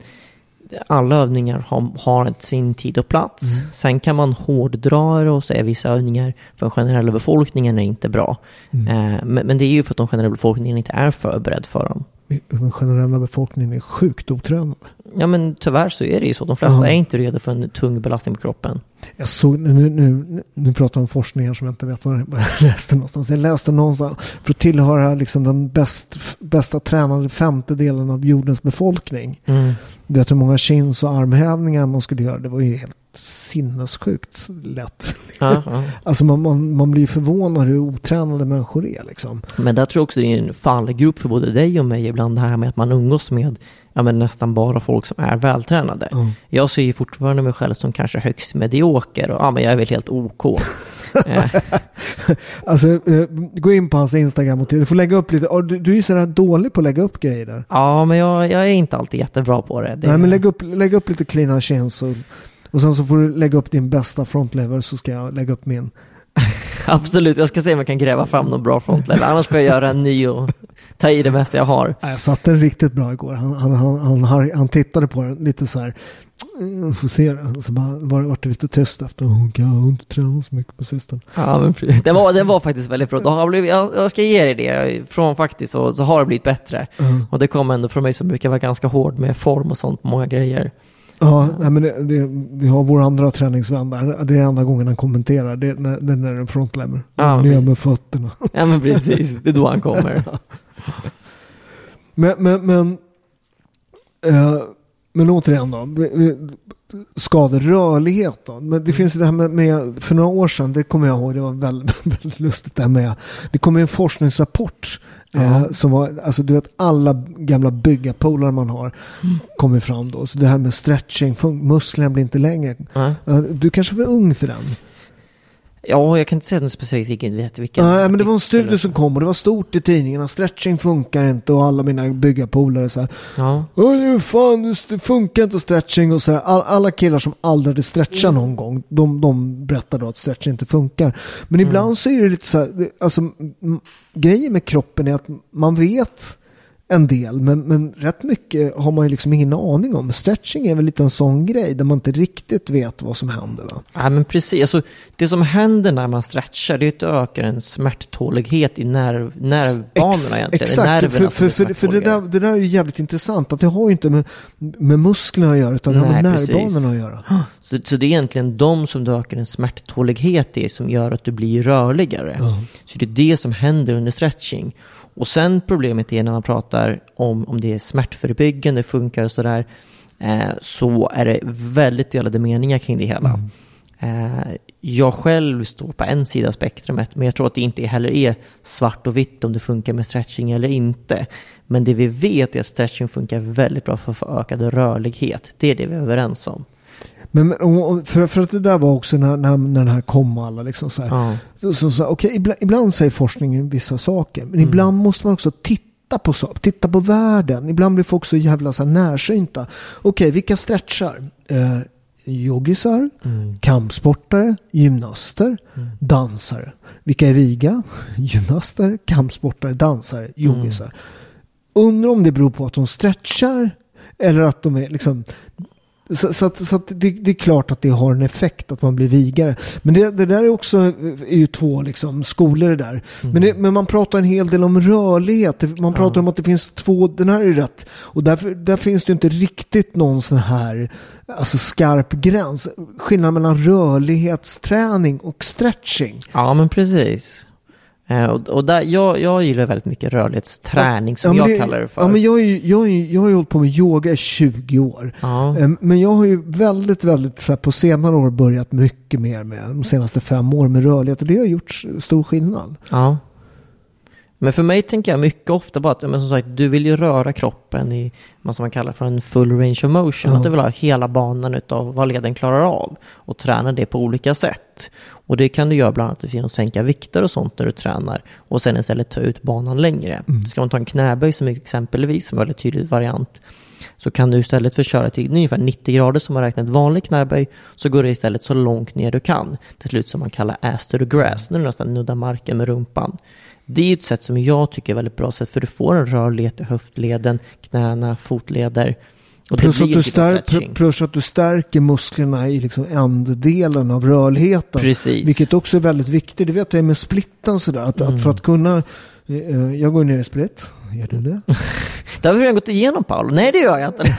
alla övningar har, har sin tid och plats. Sen kan man hårddra det och säga vissa övningar för den generella befolkningen är inte bra. Eh, men, men det är ju för att den generella befolkningen inte är förberedd för dem. Den generella befolkningen är sjukt otränad. Ja men tyvärr så är det ju så. De flesta Ja. är inte redo för en tung belastning på kroppen. Jag såg, nu, nu, nu pratar jag om forskningar som jag inte vet var vad jag läste någonstans. Jag läste någonstans för att tillhöra liksom den bäst, bästa tränade femtedelen av jordens befolkning. Mm. Du vet hur många chins och armhävningar man skulle göra. Det var ju helt sinnessjukt lätt. Ja, ja. [LAUGHS] Alltså man, man, man blir förvånad hur otränade människor är liksom. Men där tror jag också det är en fallgrupp för både dig och mig ibland det här med att man umgås med ja, men nästan bara folk som är vältränade. Ja. Jag ser ju fortfarande mig själv som kanske högst medioker och ja, men jag är väl helt OK. [LAUGHS] eh, Alltså eh, gå in på hans Instagram och. Du får lägga upp lite. Du, du är ju sådär dålig på att lägga upp grejer där. ja, men jag, jag är inte alltid jättebra på det. det Nej men lägg upp, lägg upp lite cleana chins och, och sen så får du lägga upp din bästa frontlever så ska jag lägga upp min. [LAUGHS] Absolut, jag ska se om jag kan gräva fram någon bra frontlever. Annars får jag göra en ny och ta i det mesta jag har. Jag satte den riktigt bra igår. Han, han, han, han, han tittade på den lite så här. "Mm, Får se det. Så bara var, det lite tyst efter. Hon kan inte tränat så mycket på sistone. Ja, men [LAUGHS] den, var, den var faktiskt väldigt bra. Har blivit, jag, jag ska ge dig det. Från faktiskt så, så har det blivit bättre. Mm. Och det kom ändå från mig som brukar vara ganska hård med form och sånt på många grejer. Ja, nej, men det, det, vi har vår andra träningsvän där. Det är enda gången han kommenterar. Det, är när, det är när det är en frontlever. Ja, Ner med fötterna. Ja men precis, det är då han kommer. [LAUGHS] Men, men, men, eh, men återigen då. Skador, rörlighet då. Men det finns ju det här med, med, för några år sedan, det kommer jag ihåg, det var väldigt, [LAUGHS] väldigt lustigt det här med. Det kom ju en forskningsrapport. Eh, som var, alltså du vet alla gamla byggarpolare man har kommer fram då. Så det här med stretching, musklerna blir inte längre. Eh, Du kanske för ung för den. Ja, jag kan inte säga något specifikt vilken, vilken. Nej, men det var en studie som kom och det var stort i tidningarna. Stretching funkar inte och alla mina byggarpolare så här. Ja, Åh, fan, det funkar inte stretching och så här. All, alla killar som aldrig hade stretchat någon gång, de, de berättar då att stretching inte funkar. Men ibland så är det lite så här, alltså grejen med kroppen är att man vet en del, men, men rätt mycket har man ju liksom ingen aning om. Stretching är väl lite en sån grej där man inte riktigt vet vad som händer. Va? ja men precis. Alltså, det som händer när man stretchar, det är att det ökar en smärttålighet i nerv, nervbanorna Ex- egentligen. Exakt, nerverna för, för, för, för det, där, det där är ju jävligt intressant. Att det har ju inte med, med musklerna att göra utan det har med nervbanorna att göra. [GASPS] Så, så det är egentligen de som du ökar en smärttålighet i som gör att du blir rörligare. Så det är det som händer under stretching. Och sen problemet är när man pratar om om det är smärtförebyggande, funkar och sådär, eh, så är det väldigt delade meningar kring det hela. Eh, jag själv står på en sida av spektrumet, men jag tror att det inte heller är svart och vitt om det funkar med stretching eller inte. Men det vi vet är att stretching funkar väldigt bra för att få ökad rörlighet. Det är det vi är överens om. Men, men och- och för, för att det där var också när, när, när den här kom alla liksom så här. Ja. Så, så, okej, ibland, ibland säger forskningen vissa saker. Men Mm. ibland måste man också titta på saker. Titta på världen. Ibland blir folk så jävla så här närsynta. Okej, vilka stretchar? Eh, yoggisar, Mm. kampsportare, gymnaster, dansare. Vilka är viga? [LAUGHS] Gymnaster, kampsportare, dansare, yoggisar. Undrar om det beror på att de stretchar eller att de är liksom så, så, att, så att det, det är klart att det har en effekt att man blir vigare. Men det, det där är också är ju två liksom, skolor det där. Men, det, men man pratar en hel del om rörlighet. Man pratar om att det finns två, den här är rätt. Och därför, där finns det inte riktigt någon sån här alltså skarp gräns. Skillnaden mellan rörlighetsträning och stretching. Ja, men precis. Eh, och och där, jag, jag gillar väldigt mycket rörlighetsträning som Ja, jag kallar det för. Ja, men jag, är, jag, är, jag har ju hållit på med yoga i 20 år. Ja. Em, Men jag har ju väldigt, väldigt så här, på senare år börjat mycket mer med de senaste fem åren med rörlighet och det har gjort stor skillnad. Ja. Men för mig tänker jag mycket ofta på att, men som sagt, du vill ju röra kroppen i vad som man kallar för en full range of motion. Ja. Att du vill ha hela banan utav vad leden klarar av och träna det på olika sätt. Och det kan du göra bland annat genom att sänka vikter och sånt när du tränar och sen istället ta ut banan längre. Ska man ta en knäböj som exempelvis, som är en väldigt tydlig variant, så kan du istället för att köra till ungefär 90 grader som man räknar ett vanlig knäböj så går det istället så långt ner du kan. Till slut som man kallar ass to grass, när du nästan nuddar marken med rumpan. Det är ju ett sätt som jag tycker är väldigt bra sätt för du får en rörlighet i höftleden, knäna, fotleder. Plus att, typ stär, plus att du stärker musklerna i liksom änddelen av rörligheten. Precis. Vilket också är väldigt viktigt. Det vet jag med splitten sådär. Att, att för att kunna... eh, Jag går ner i split. Gör du det? [LAUGHS] Det har vi redan gått igenom Paolo. Nej det gör jag inte. [LAUGHS]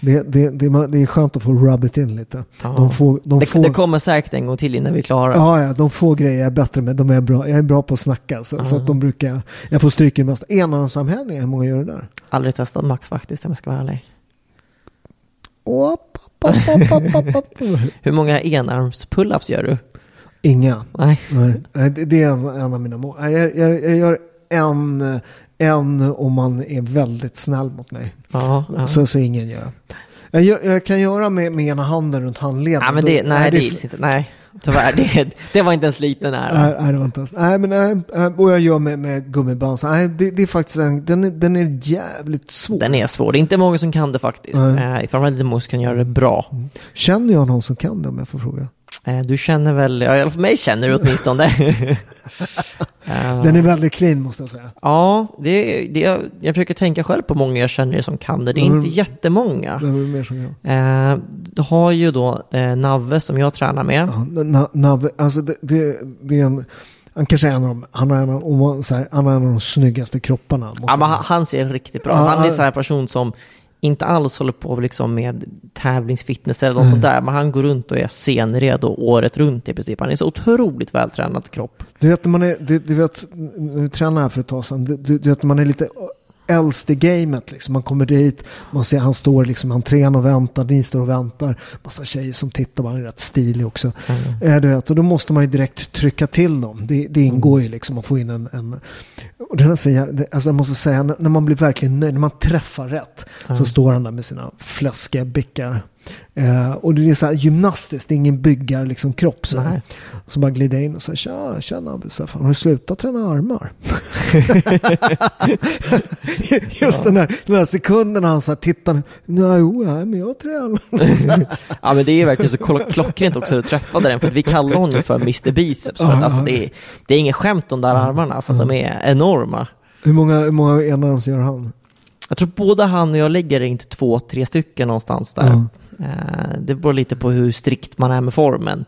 Det, det, det, är- det är skönt att få rub it in lite. Ja. De får, de Det, får, det kommer säkert en gång till innan vi är klara. Ja, ja, de få grejer jag är bättre med. De är bra. Jag är bra på att snacka. Så, så att de brukar... Jag får stryka det mesta. Enarmssamhällningar, hur många gör det där? Aldrig testat Max faktiskt om jag ska vara ärlig. [LAUGHS] Hur många enarms pull-ups gör du? Inga. Nej. Nej, det, är en, en av mina mål. Jag, jag, jag gör en, en om man är väldigt snäll mot mig. Ja, ja. Så, så ingen gör. Jag, jag kan göra med, med ena handen runt handleden. Ja, men det, Då- nej, det gills inte. Nej, tyvärr. Det, det var inte ens liten ära. Nej, nej, det var inte ens. Nej, men nej, och jag gör med, med gummiband. Nej, det, det är faktiskt en, den, är, den är jävligt svår. Den är svår. Det är inte många som kan det faktiskt. Nej. Eh, framförallt inte många som kan göra det bra. Känner jag någon som kan det om jag får fråga? Eh, du känner väl, ja, fall mig känner du åtminstone. [LAUGHS] Den är väldigt clean måste jag säga. Ja, det, det, jag, jag försöker tänka själv på många jag känner som kan det. Det är Mm. inte jättemånga. Behöver du mer som jag? Eh, du har ju då eh, Navve som jag tränar med. Ja, na, na, alltså det, det, det är en... Han kanske är en av de, han har en av, så här, han har en av de snyggaste kropparna. Ja, men han, han ser riktigt bra. Ja, Han är en sån här person som inte alls håller på liksom med tävlingsfitness eller något Mm. sånt där. Men han går runt och är scenredo året runt i princip. Han är så otroligt vältränad kropp. Du vet man är, du, du vet, vi tränade här för ett tag sedan, du, du, vet man är lite äldst i gamet liksom. Man kommer dit, man ser han står liksom i entrén och väntar, ni står och väntar. Massa tjejer som tittar, man är rätt stilig också. Eh, du vet, och då måste man ju direkt trycka till dem. Det, det ingår ju liksom att få in en... en och den här alltså jag måste säga, när man blir verkligen nöjd, när man träffar rätt, så står han där med sina fläskiga bickar. Eh, och det är så här gymnastiskt, det är ingen byggar liksom kropp. Så, Nej. så bara glider in och säger tja, tjena Abbe har du slutat träna armar? [LAUGHS] Just den, här, den här sekunden han så här tittar, nej, jo, nej, men jag tränar. [LAUGHS] Ja men det är verkligen så klockrent också att du träffade den. För vi kallar honom för Mr Biceps. För Ja, att, ja. alltså, det, är, det är ingen skämt de där armarna. Alltså, de är enorma. hur många, hur många enarms gör han? Jag tror både han och jag lägger inte två, tre stycken någonstans där. Ja. Eh, det beror lite på hur strikt man är med formen.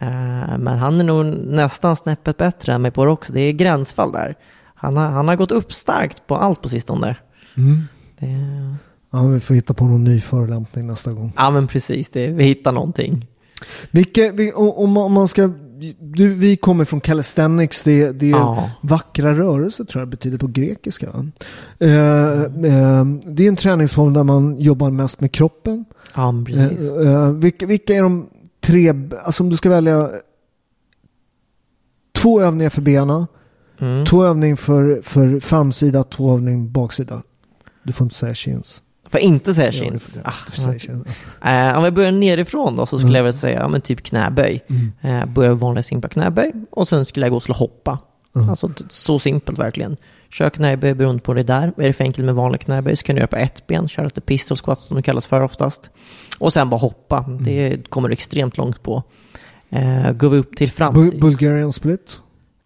Eh, men han är nog nästan snäppet bättre än mig på det också. Det är gränsfall där. Han har, han har gått upp starkt på allt på sistone. Mm. Det, ja, vi får hitta på någon ny förolämpning nästa gång. ja men precis, det, vi hittar någonting. Vilka, vi, om, om man- om man ska, du, vi kommer från calisthenics, det, det är Ja. vackra rörelser tror jag betyder på grekiska. Eh, eh, det är en träningsform där man jobbar mest med kroppen. Ja, precis. Eh, eh, vilka, vilka är de tre, alltså om du ska välja två övningar för benen, Mm. två övningar för, för framsida, två övningar baksida. Du får inte säga chins. Får inte säga Ja, chins. Ah. Eh, om vi börjar nerifrån då så skulle Mm. jag väl säga men typ knäböj. Eh, börja vanlig simpel knäböj och sen skulle jag gå till att hoppa. Mm. Alltså så simpelt verkligen. Kör knäböj beroende på det där. Är det för enkelt med vanlig knäböj så kan du göra på ett ben. Köra lite pistol squats som det kallas för oftast. Och sen bara hoppa. Mm. Det kommer du extremt långt på. Eh, går vi upp till framsidan. Bulgarian split.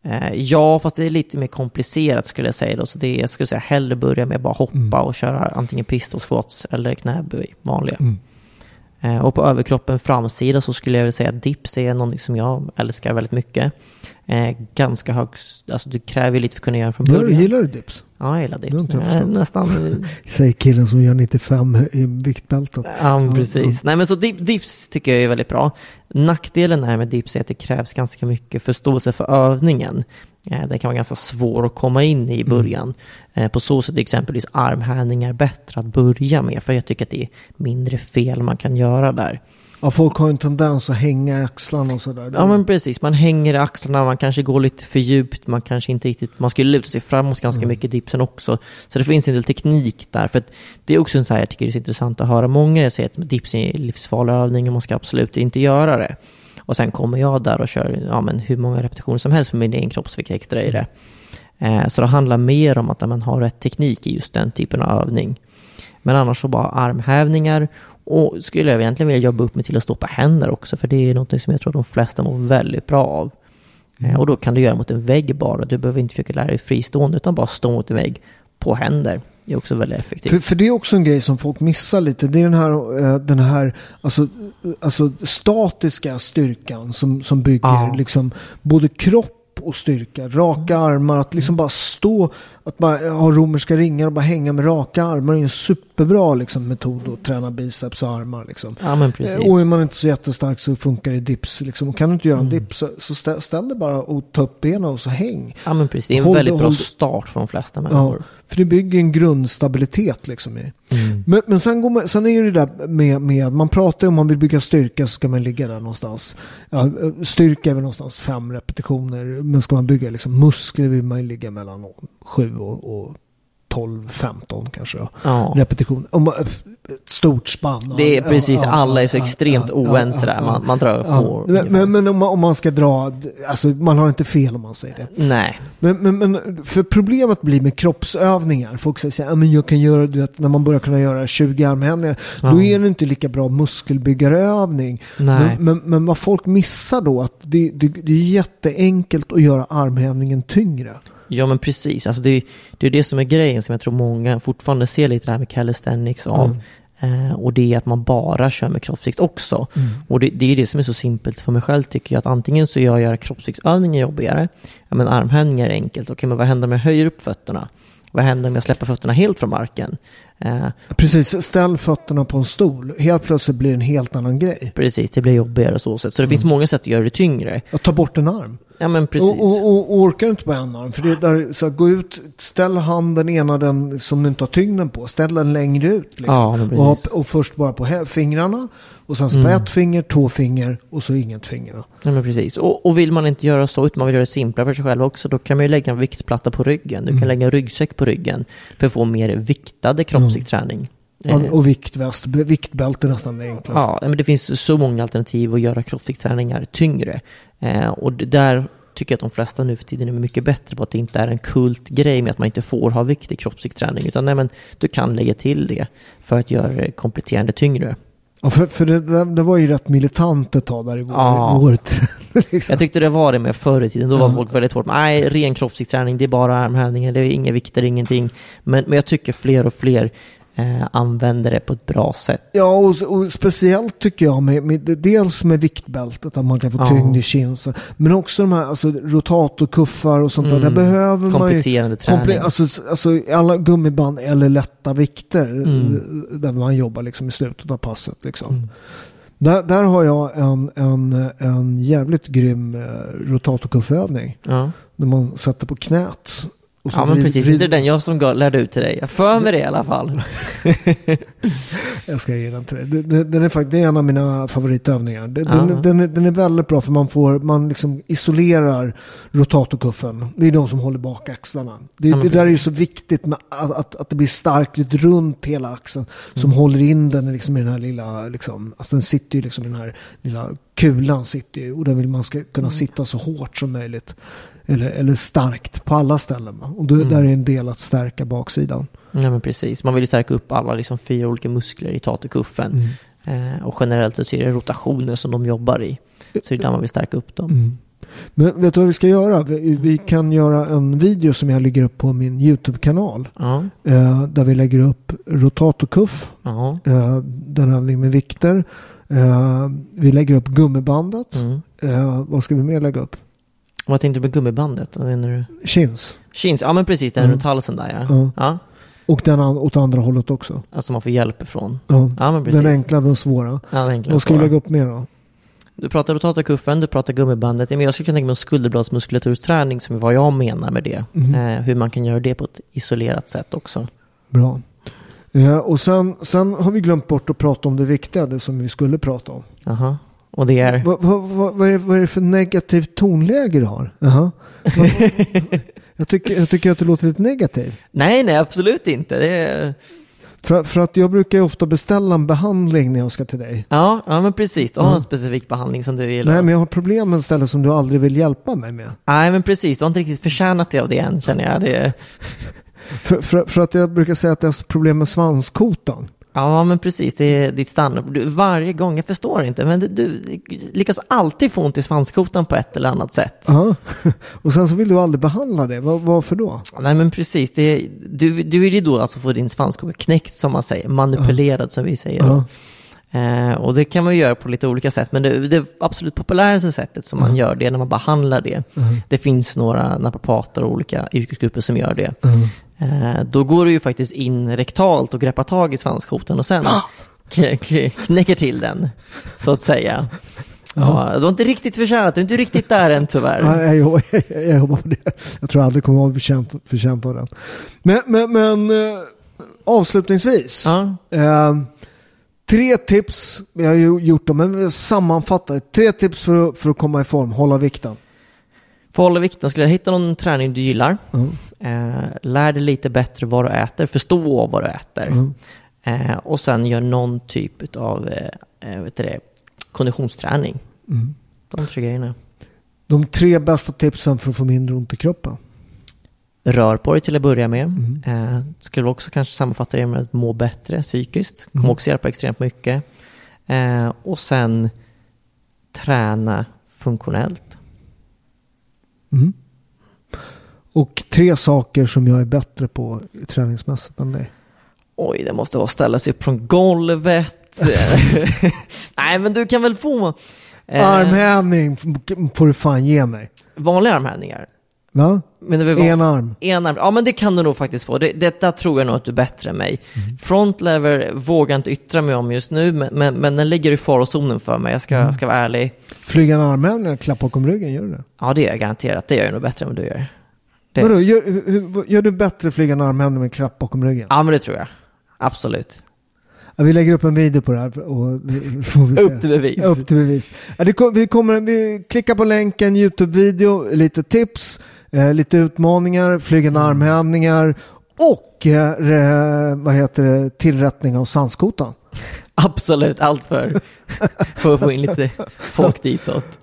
Eh, ja, fast det är lite mer komplicerat skulle jag säga då. Så det är, jag skulle säga hellre börja med att bara hoppa Mm. och köra antingen pistol squats eller knäböj, vanliga. Mm. Eh, och på överkroppen framsida så skulle jag vilja säga att dips är någonting som jag älskar väldigt mycket. Eh, ganska hög, alltså du kräver lite för att kunna göra från början. gillar du dips? Ja, jag gillar dips. jag förstått. nästan. [LAUGHS] Säger killen som gör 95 i viktbältet. Ja, men Ja, precis. Nej, men så dip, dips tycker jag är väldigt bra. Nackdelen här med dips är att det krävs ganska mycket förståelse för övningen. Eh, Det kan vara ganska svår att komma in i i början. Eh, På så sätt är exempelvis armhävningar bättre att börja med, för jag tycker att det är mindre fel man kan göra där. Ja, folk har en tendens att hänga i axlarna och sådär. Ja men precis, man hänger i axlarna, man kanske går lite för djupt, man kanske inte riktigt, man skulle luta sig framåt ganska Mm. mycket i dipsen också. Så det finns en del teknik där, för det är också en så här, jag tycker det är så intressant att höra många säger att dips är livsfarlig övning och man ska absolut inte göra det. Och sen kommer jag där och kör ja, men hur många repetitioner som helst med min egen kroppsvikt extra i det. Eh, så det handlar mer om att man har rätt teknik i just den typen av övning. Men annars så bara armhävningar och skulle jag egentligen vilja jobba upp mig till att stå på händer också för det är något som jag tror de flesta mår väldigt bra av. Eh, Och då kan du göra mot en vägg bara. Du behöver inte försöka lära dig fristående utan bara stå mot en vägg på händer. Det är också väldigt effektivt. För, för det är också en grej som folk missar lite. Det är den här, eh, den här alltså, alltså statiska styrkan som, som bygger Ja. liksom både kropp och styrka. Raka armar, att liksom bara stå, att bara ha romerska ringar och bara hänga med raka armar är en superbra liksom, metod att träna biceps och armar. Liksom. Ja men precis. Eh, Och är man inte så jättestark så funkar det i dips. Liksom. Och kan du inte göra en Mm. dips så, så ställ, ställ dig bara och ta upp benen och så häng. Ja men precis. Det är en Håll- väldigt bra håll- start för de flesta Ja, människor. För det bygger en grundstabilitet liksom i. Mm. Men, men sen, man, sen är det där med, med, man pratar om man vill bygga styrka så ska man ligga där någonstans. Ja, styrka är väl någonstans fem repetitioner. Men ska man bygga liksom muskler vill man ju ligga mellan sju och, och 12, 15 kanske. Ja. Repetitioner. Om ett stort spann. Det är precis, ja, alla är så extremt ja, oense där. Man, man drar på. Men, men, men om, man, om man ska dra, alltså man har inte fel om man säger det. Nej. Men, men, men för problemet blir med kroppsövningar. Folk säger "Ja, men jag kan göra, du vet, när man börjar kunna göra 20 armhävningar, då Ja. är det inte lika bra muskelbyggarövning. Nej. Men, men, men vad folk missar då, att det, det, det är jätteenkelt att göra armhävningen tyngre. Ja men precis, alltså det, är- det är det som är grejen som jag tror många fortfarande ser lite det här med calisthenics av. Eh, och det är att man bara kör med kroppsvikt också. Och det, det är det som är så simpelt för mig själv tycker jag. Att antingen så gör jag kroppsviktsövningen jobbigare. Ja men armhävningar är enkelt. Okej men vad händer om jag höjer upp fötterna? Vad händer om jag släpper fötterna helt från marken? Eh, Precis, ställ fötterna på en stol. Helt plötsligt blir det en helt annan grej. precis, det blir jobbigare så sätt. Så det finns många sätt att göra det tyngre. Att ta bort en arm. Ja men precis. Och, och, och, och orkar du inte på en arm, för det är där, så här, gå ut, ställ handen ena den som du inte har tyngden på, ställ den längre ut. Liksom. Ja, och, och först bara på fingrarna, och sen så på Mm. ett finger, två finger och så inget finger. Ja men precis. Och, och vill man inte göra så, utan man vill göra det simplare för sig själv också, då kan man ju lägga en viktplatta på ryggen. Du Mm. kan lägga en ryggsäck på ryggen för att få mer viktade kroppsviktsträning. Ja, Eh, och viktväst, viktbälte nästan det enklaste. Ja, men det finns så många alternativ att göra kroppsviktsträningar tyngre. Eh, och där tycker jag att de flesta nu för tiden är mycket bättre på att det inte är en kultgrej med att man inte får ha vikt i kroppsviktsträning. Utan nej, men du kan lägga till det för att göra det kompletterande tyngre. Ja, för för det, det, var ju rätt militant ett tag där i vår, Ja. vårt. [LAUGHS] liksom. Jag tyckte det var det med förr i tiden. Då var Ja. folk väldigt hårt. Nej, ren kroppsviktsträning, det är bara armhävningar, det är inga vikter, ingenting. Men, men jag tycker fler och fler eh, använder det på ett bra sätt. Ja, och, och speciellt tycker jag med, med dels med viktbältet, att man kan få Ja. tyngd i kinsen. Men också de här alltså, rotatorkuffar och sånt där. Mm. Där behöver man ju... Kompletterande träning. Komple- alltså, alltså alla gummiband eller lätta vikter Mm. eh, där man jobbar liksom i slutet av passet. Liksom. Mm. Där, där har jag en, en, en jävligt grym eh, rotatorkuffövning. Ja, När man sätter på knät. Och ja men vrid- precis. vrid- Inte den jag som gav- lärde ut till dig. Jag för mig det i alla fall. [LAUGHS] Jag ska ge den till dig. Den, den- är faktiskt en av mina favoritövningar. Den, Ja. den, den, är, den är väldigt bra för man får, man liksom isolerar rotatorkuffen. Det är de som håller bak axlarna. Det, Ja, det där är ju så viktigt med att, att, att det blir starkt runt hela axeln. Som Mm. håller in den liksom i den här lilla, liksom, alltså den sitter ju liksom i den här lilla kulan sitter ju. Och den vill man ska Mm. kunna sitta så hårt som möjligt. Eller, eller starkt på alla ställen. Och då, Mm. där är en del att stärka baksidan. Ja men precis. Man vill ju stärka upp alla liksom fyra olika muskler i taterkuffen. Mm. Eh, och generellt sett så är det rotationer som de jobbar i. Så det är där man vill stärka upp dem. Mm. Men vet du vad vi ska göra? Vi, vi kan göra en video som jag lägger upp på min YouTube-kanal. Ja, Eh, där vi lägger upp rotatorkuff, ja. eh, den övning med vikter. Eh, vi lägger upp gummibandet. Mm. Eh, vad ska vi mer lägga upp? Vad tänkte du med gummibandet? Vad menar du? Chins. Chins, ja men precis, den Mm. runt halsen där ja. Ja. Ja, Och den an- åt andra hållet också. alltså man får hjälp ifrån. Ja. Ja men precis. den enkla, den svåra. Ja, den enkla Vad ska vi lägga upp mer då? Du pratar rotatorkuffen, du pratar gummibandet. Men jag skulle kunna tänka mig en skulderbladsmuskulatursträning som är vad jag menar med det. Mhm. Eh, hur man kan göra det på ett isolerat sätt också. Bra. Eh, och sen, sen har vi glömt bort att prata om det viktiga, det som vi skulle prata om. Jaha. Och det är? Vad, vad, vad, vad, är, vad är det för negativt tonläge du har? Vad- vad- [LAUGHS] jag, tycker, jag tycker att du låter lite negativ. Nej, nej, absolut inte. Det är... För, för att jag brukar ju ofta beställa en behandling när jag ska till dig. Ja, ja, men precis. Du har en specifik behandling som du gillar. Nej, men jag har problem med ett ställe som du aldrig vill hjälpa mig med. Nej, men precis. Du har inte riktigt förtjänat det av det än, känner jag. Det... [LAUGHS] För, för, för att jag brukar säga att jag har problem med svanskotan. Ja, men precis. Det är ditt standard. Du, varje gång, jag förstår inte, men du, du lyckas alltid få ont i svanskotan på ett eller annat sätt. Ja. [LAUGHS] Och sen så vill du aldrig behandla det. Var, varför då? Nej, men precis. Det är, du, du vill ju då alltså få din svanskoka knäckt, som man säger. Manipulerad, som vi säger. Då. Eh, och det kan man ju göra på lite olika sätt, men det, det absolut populäraste sättet som man gör det är när man behandlar det. Det finns några naprapater och olika yrkesgrupper som gör det. Eh, då går du ju faktiskt in rektalt och greppar tag i svanskotan och sen k- knäcker till den, så att säga. Ja. du har inte riktigt förtjänat det, du är inte riktigt där än tyvärr. Nej, jag, jag, [LAUGHS] jag, jag jobbar på det. Jag tror aldrig kommer att vara förtjänt, förtjänt av den. Men, men, men eh, avslutningsvis. Ja. Eh, tre tips. Vi har ju gjort dem, men vi sammanfattar. Tre tips för, att- för att komma i form. Hålla vikten. För att hålla vikten, skulle jag hitta någon träning du gillar. Eh, lär dig lite bättre vad du äter, förstå vad du äter. Eh, och sen gör någon typ av eh, eh, vet det, konditionsträning. De tre grejerna. De tre bästa tipsen för att få mindre ont i kroppen. Rör på dig till att börja med. Eh, skulle också kanske sammanfatta det med att må bättre psykiskt. Kommer också hjälpa extremt mycket. Eh, och sen träna funktionellt. Mm. Och tre saker som jag är bättre på träningsmässigt än dig. Oj, det måste vara att ställa sig upp från golvet. [LAUGHS] Nej, men du kan väl få eh, Armhävning får du fan ge mig. vanliga armhävningar. Va? Men En arm. En arm. Ja, men det kan du nog faktiskt få. Det, detta tror jag nog att du är bättre än mig. Mm. Front lever vågar inte yttra mig om just nu, men, men, men den ligger i farozonen för mig. Jag ska, Mm. ska vara ärlig. Flyga en armhävning, klapp bakom ryggen, gör du det? Ja, det gör jag garanterat. Det gör jag nog bättre än vad du gör. Det. Vadå, gör, hur- gör du bättre flyga en armhävning med klapp bakom ryggen? Ja, men det tror jag. Absolut. Ja, vi lägger upp en video på det här och får vi se. Upp till bevis. Upp till bevis. Ja, kom, vi kommer, vi klickar på länken, YouTube-video, lite tips, eh, lite utmaningar, flygande Mm. armhävningar och eh, vad heter det, tillrättning av sandskotan. [LAUGHS] Absolut, allt för, för att få in lite folk ditåt.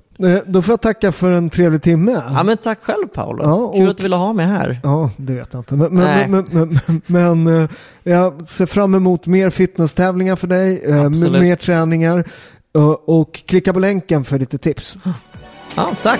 Då får jag tacka för en trevlig timme. Ja, men tack själv Paolo. Ja, och- Kul att du ville ha mig här. Ja, det vet jag inte. Men, men, men, men, men eh, jag ser fram emot mer fitnesstävlingar för dig, eh, Absolut. mer träningar eh, och klicka på länken för lite tips. Ja, tack.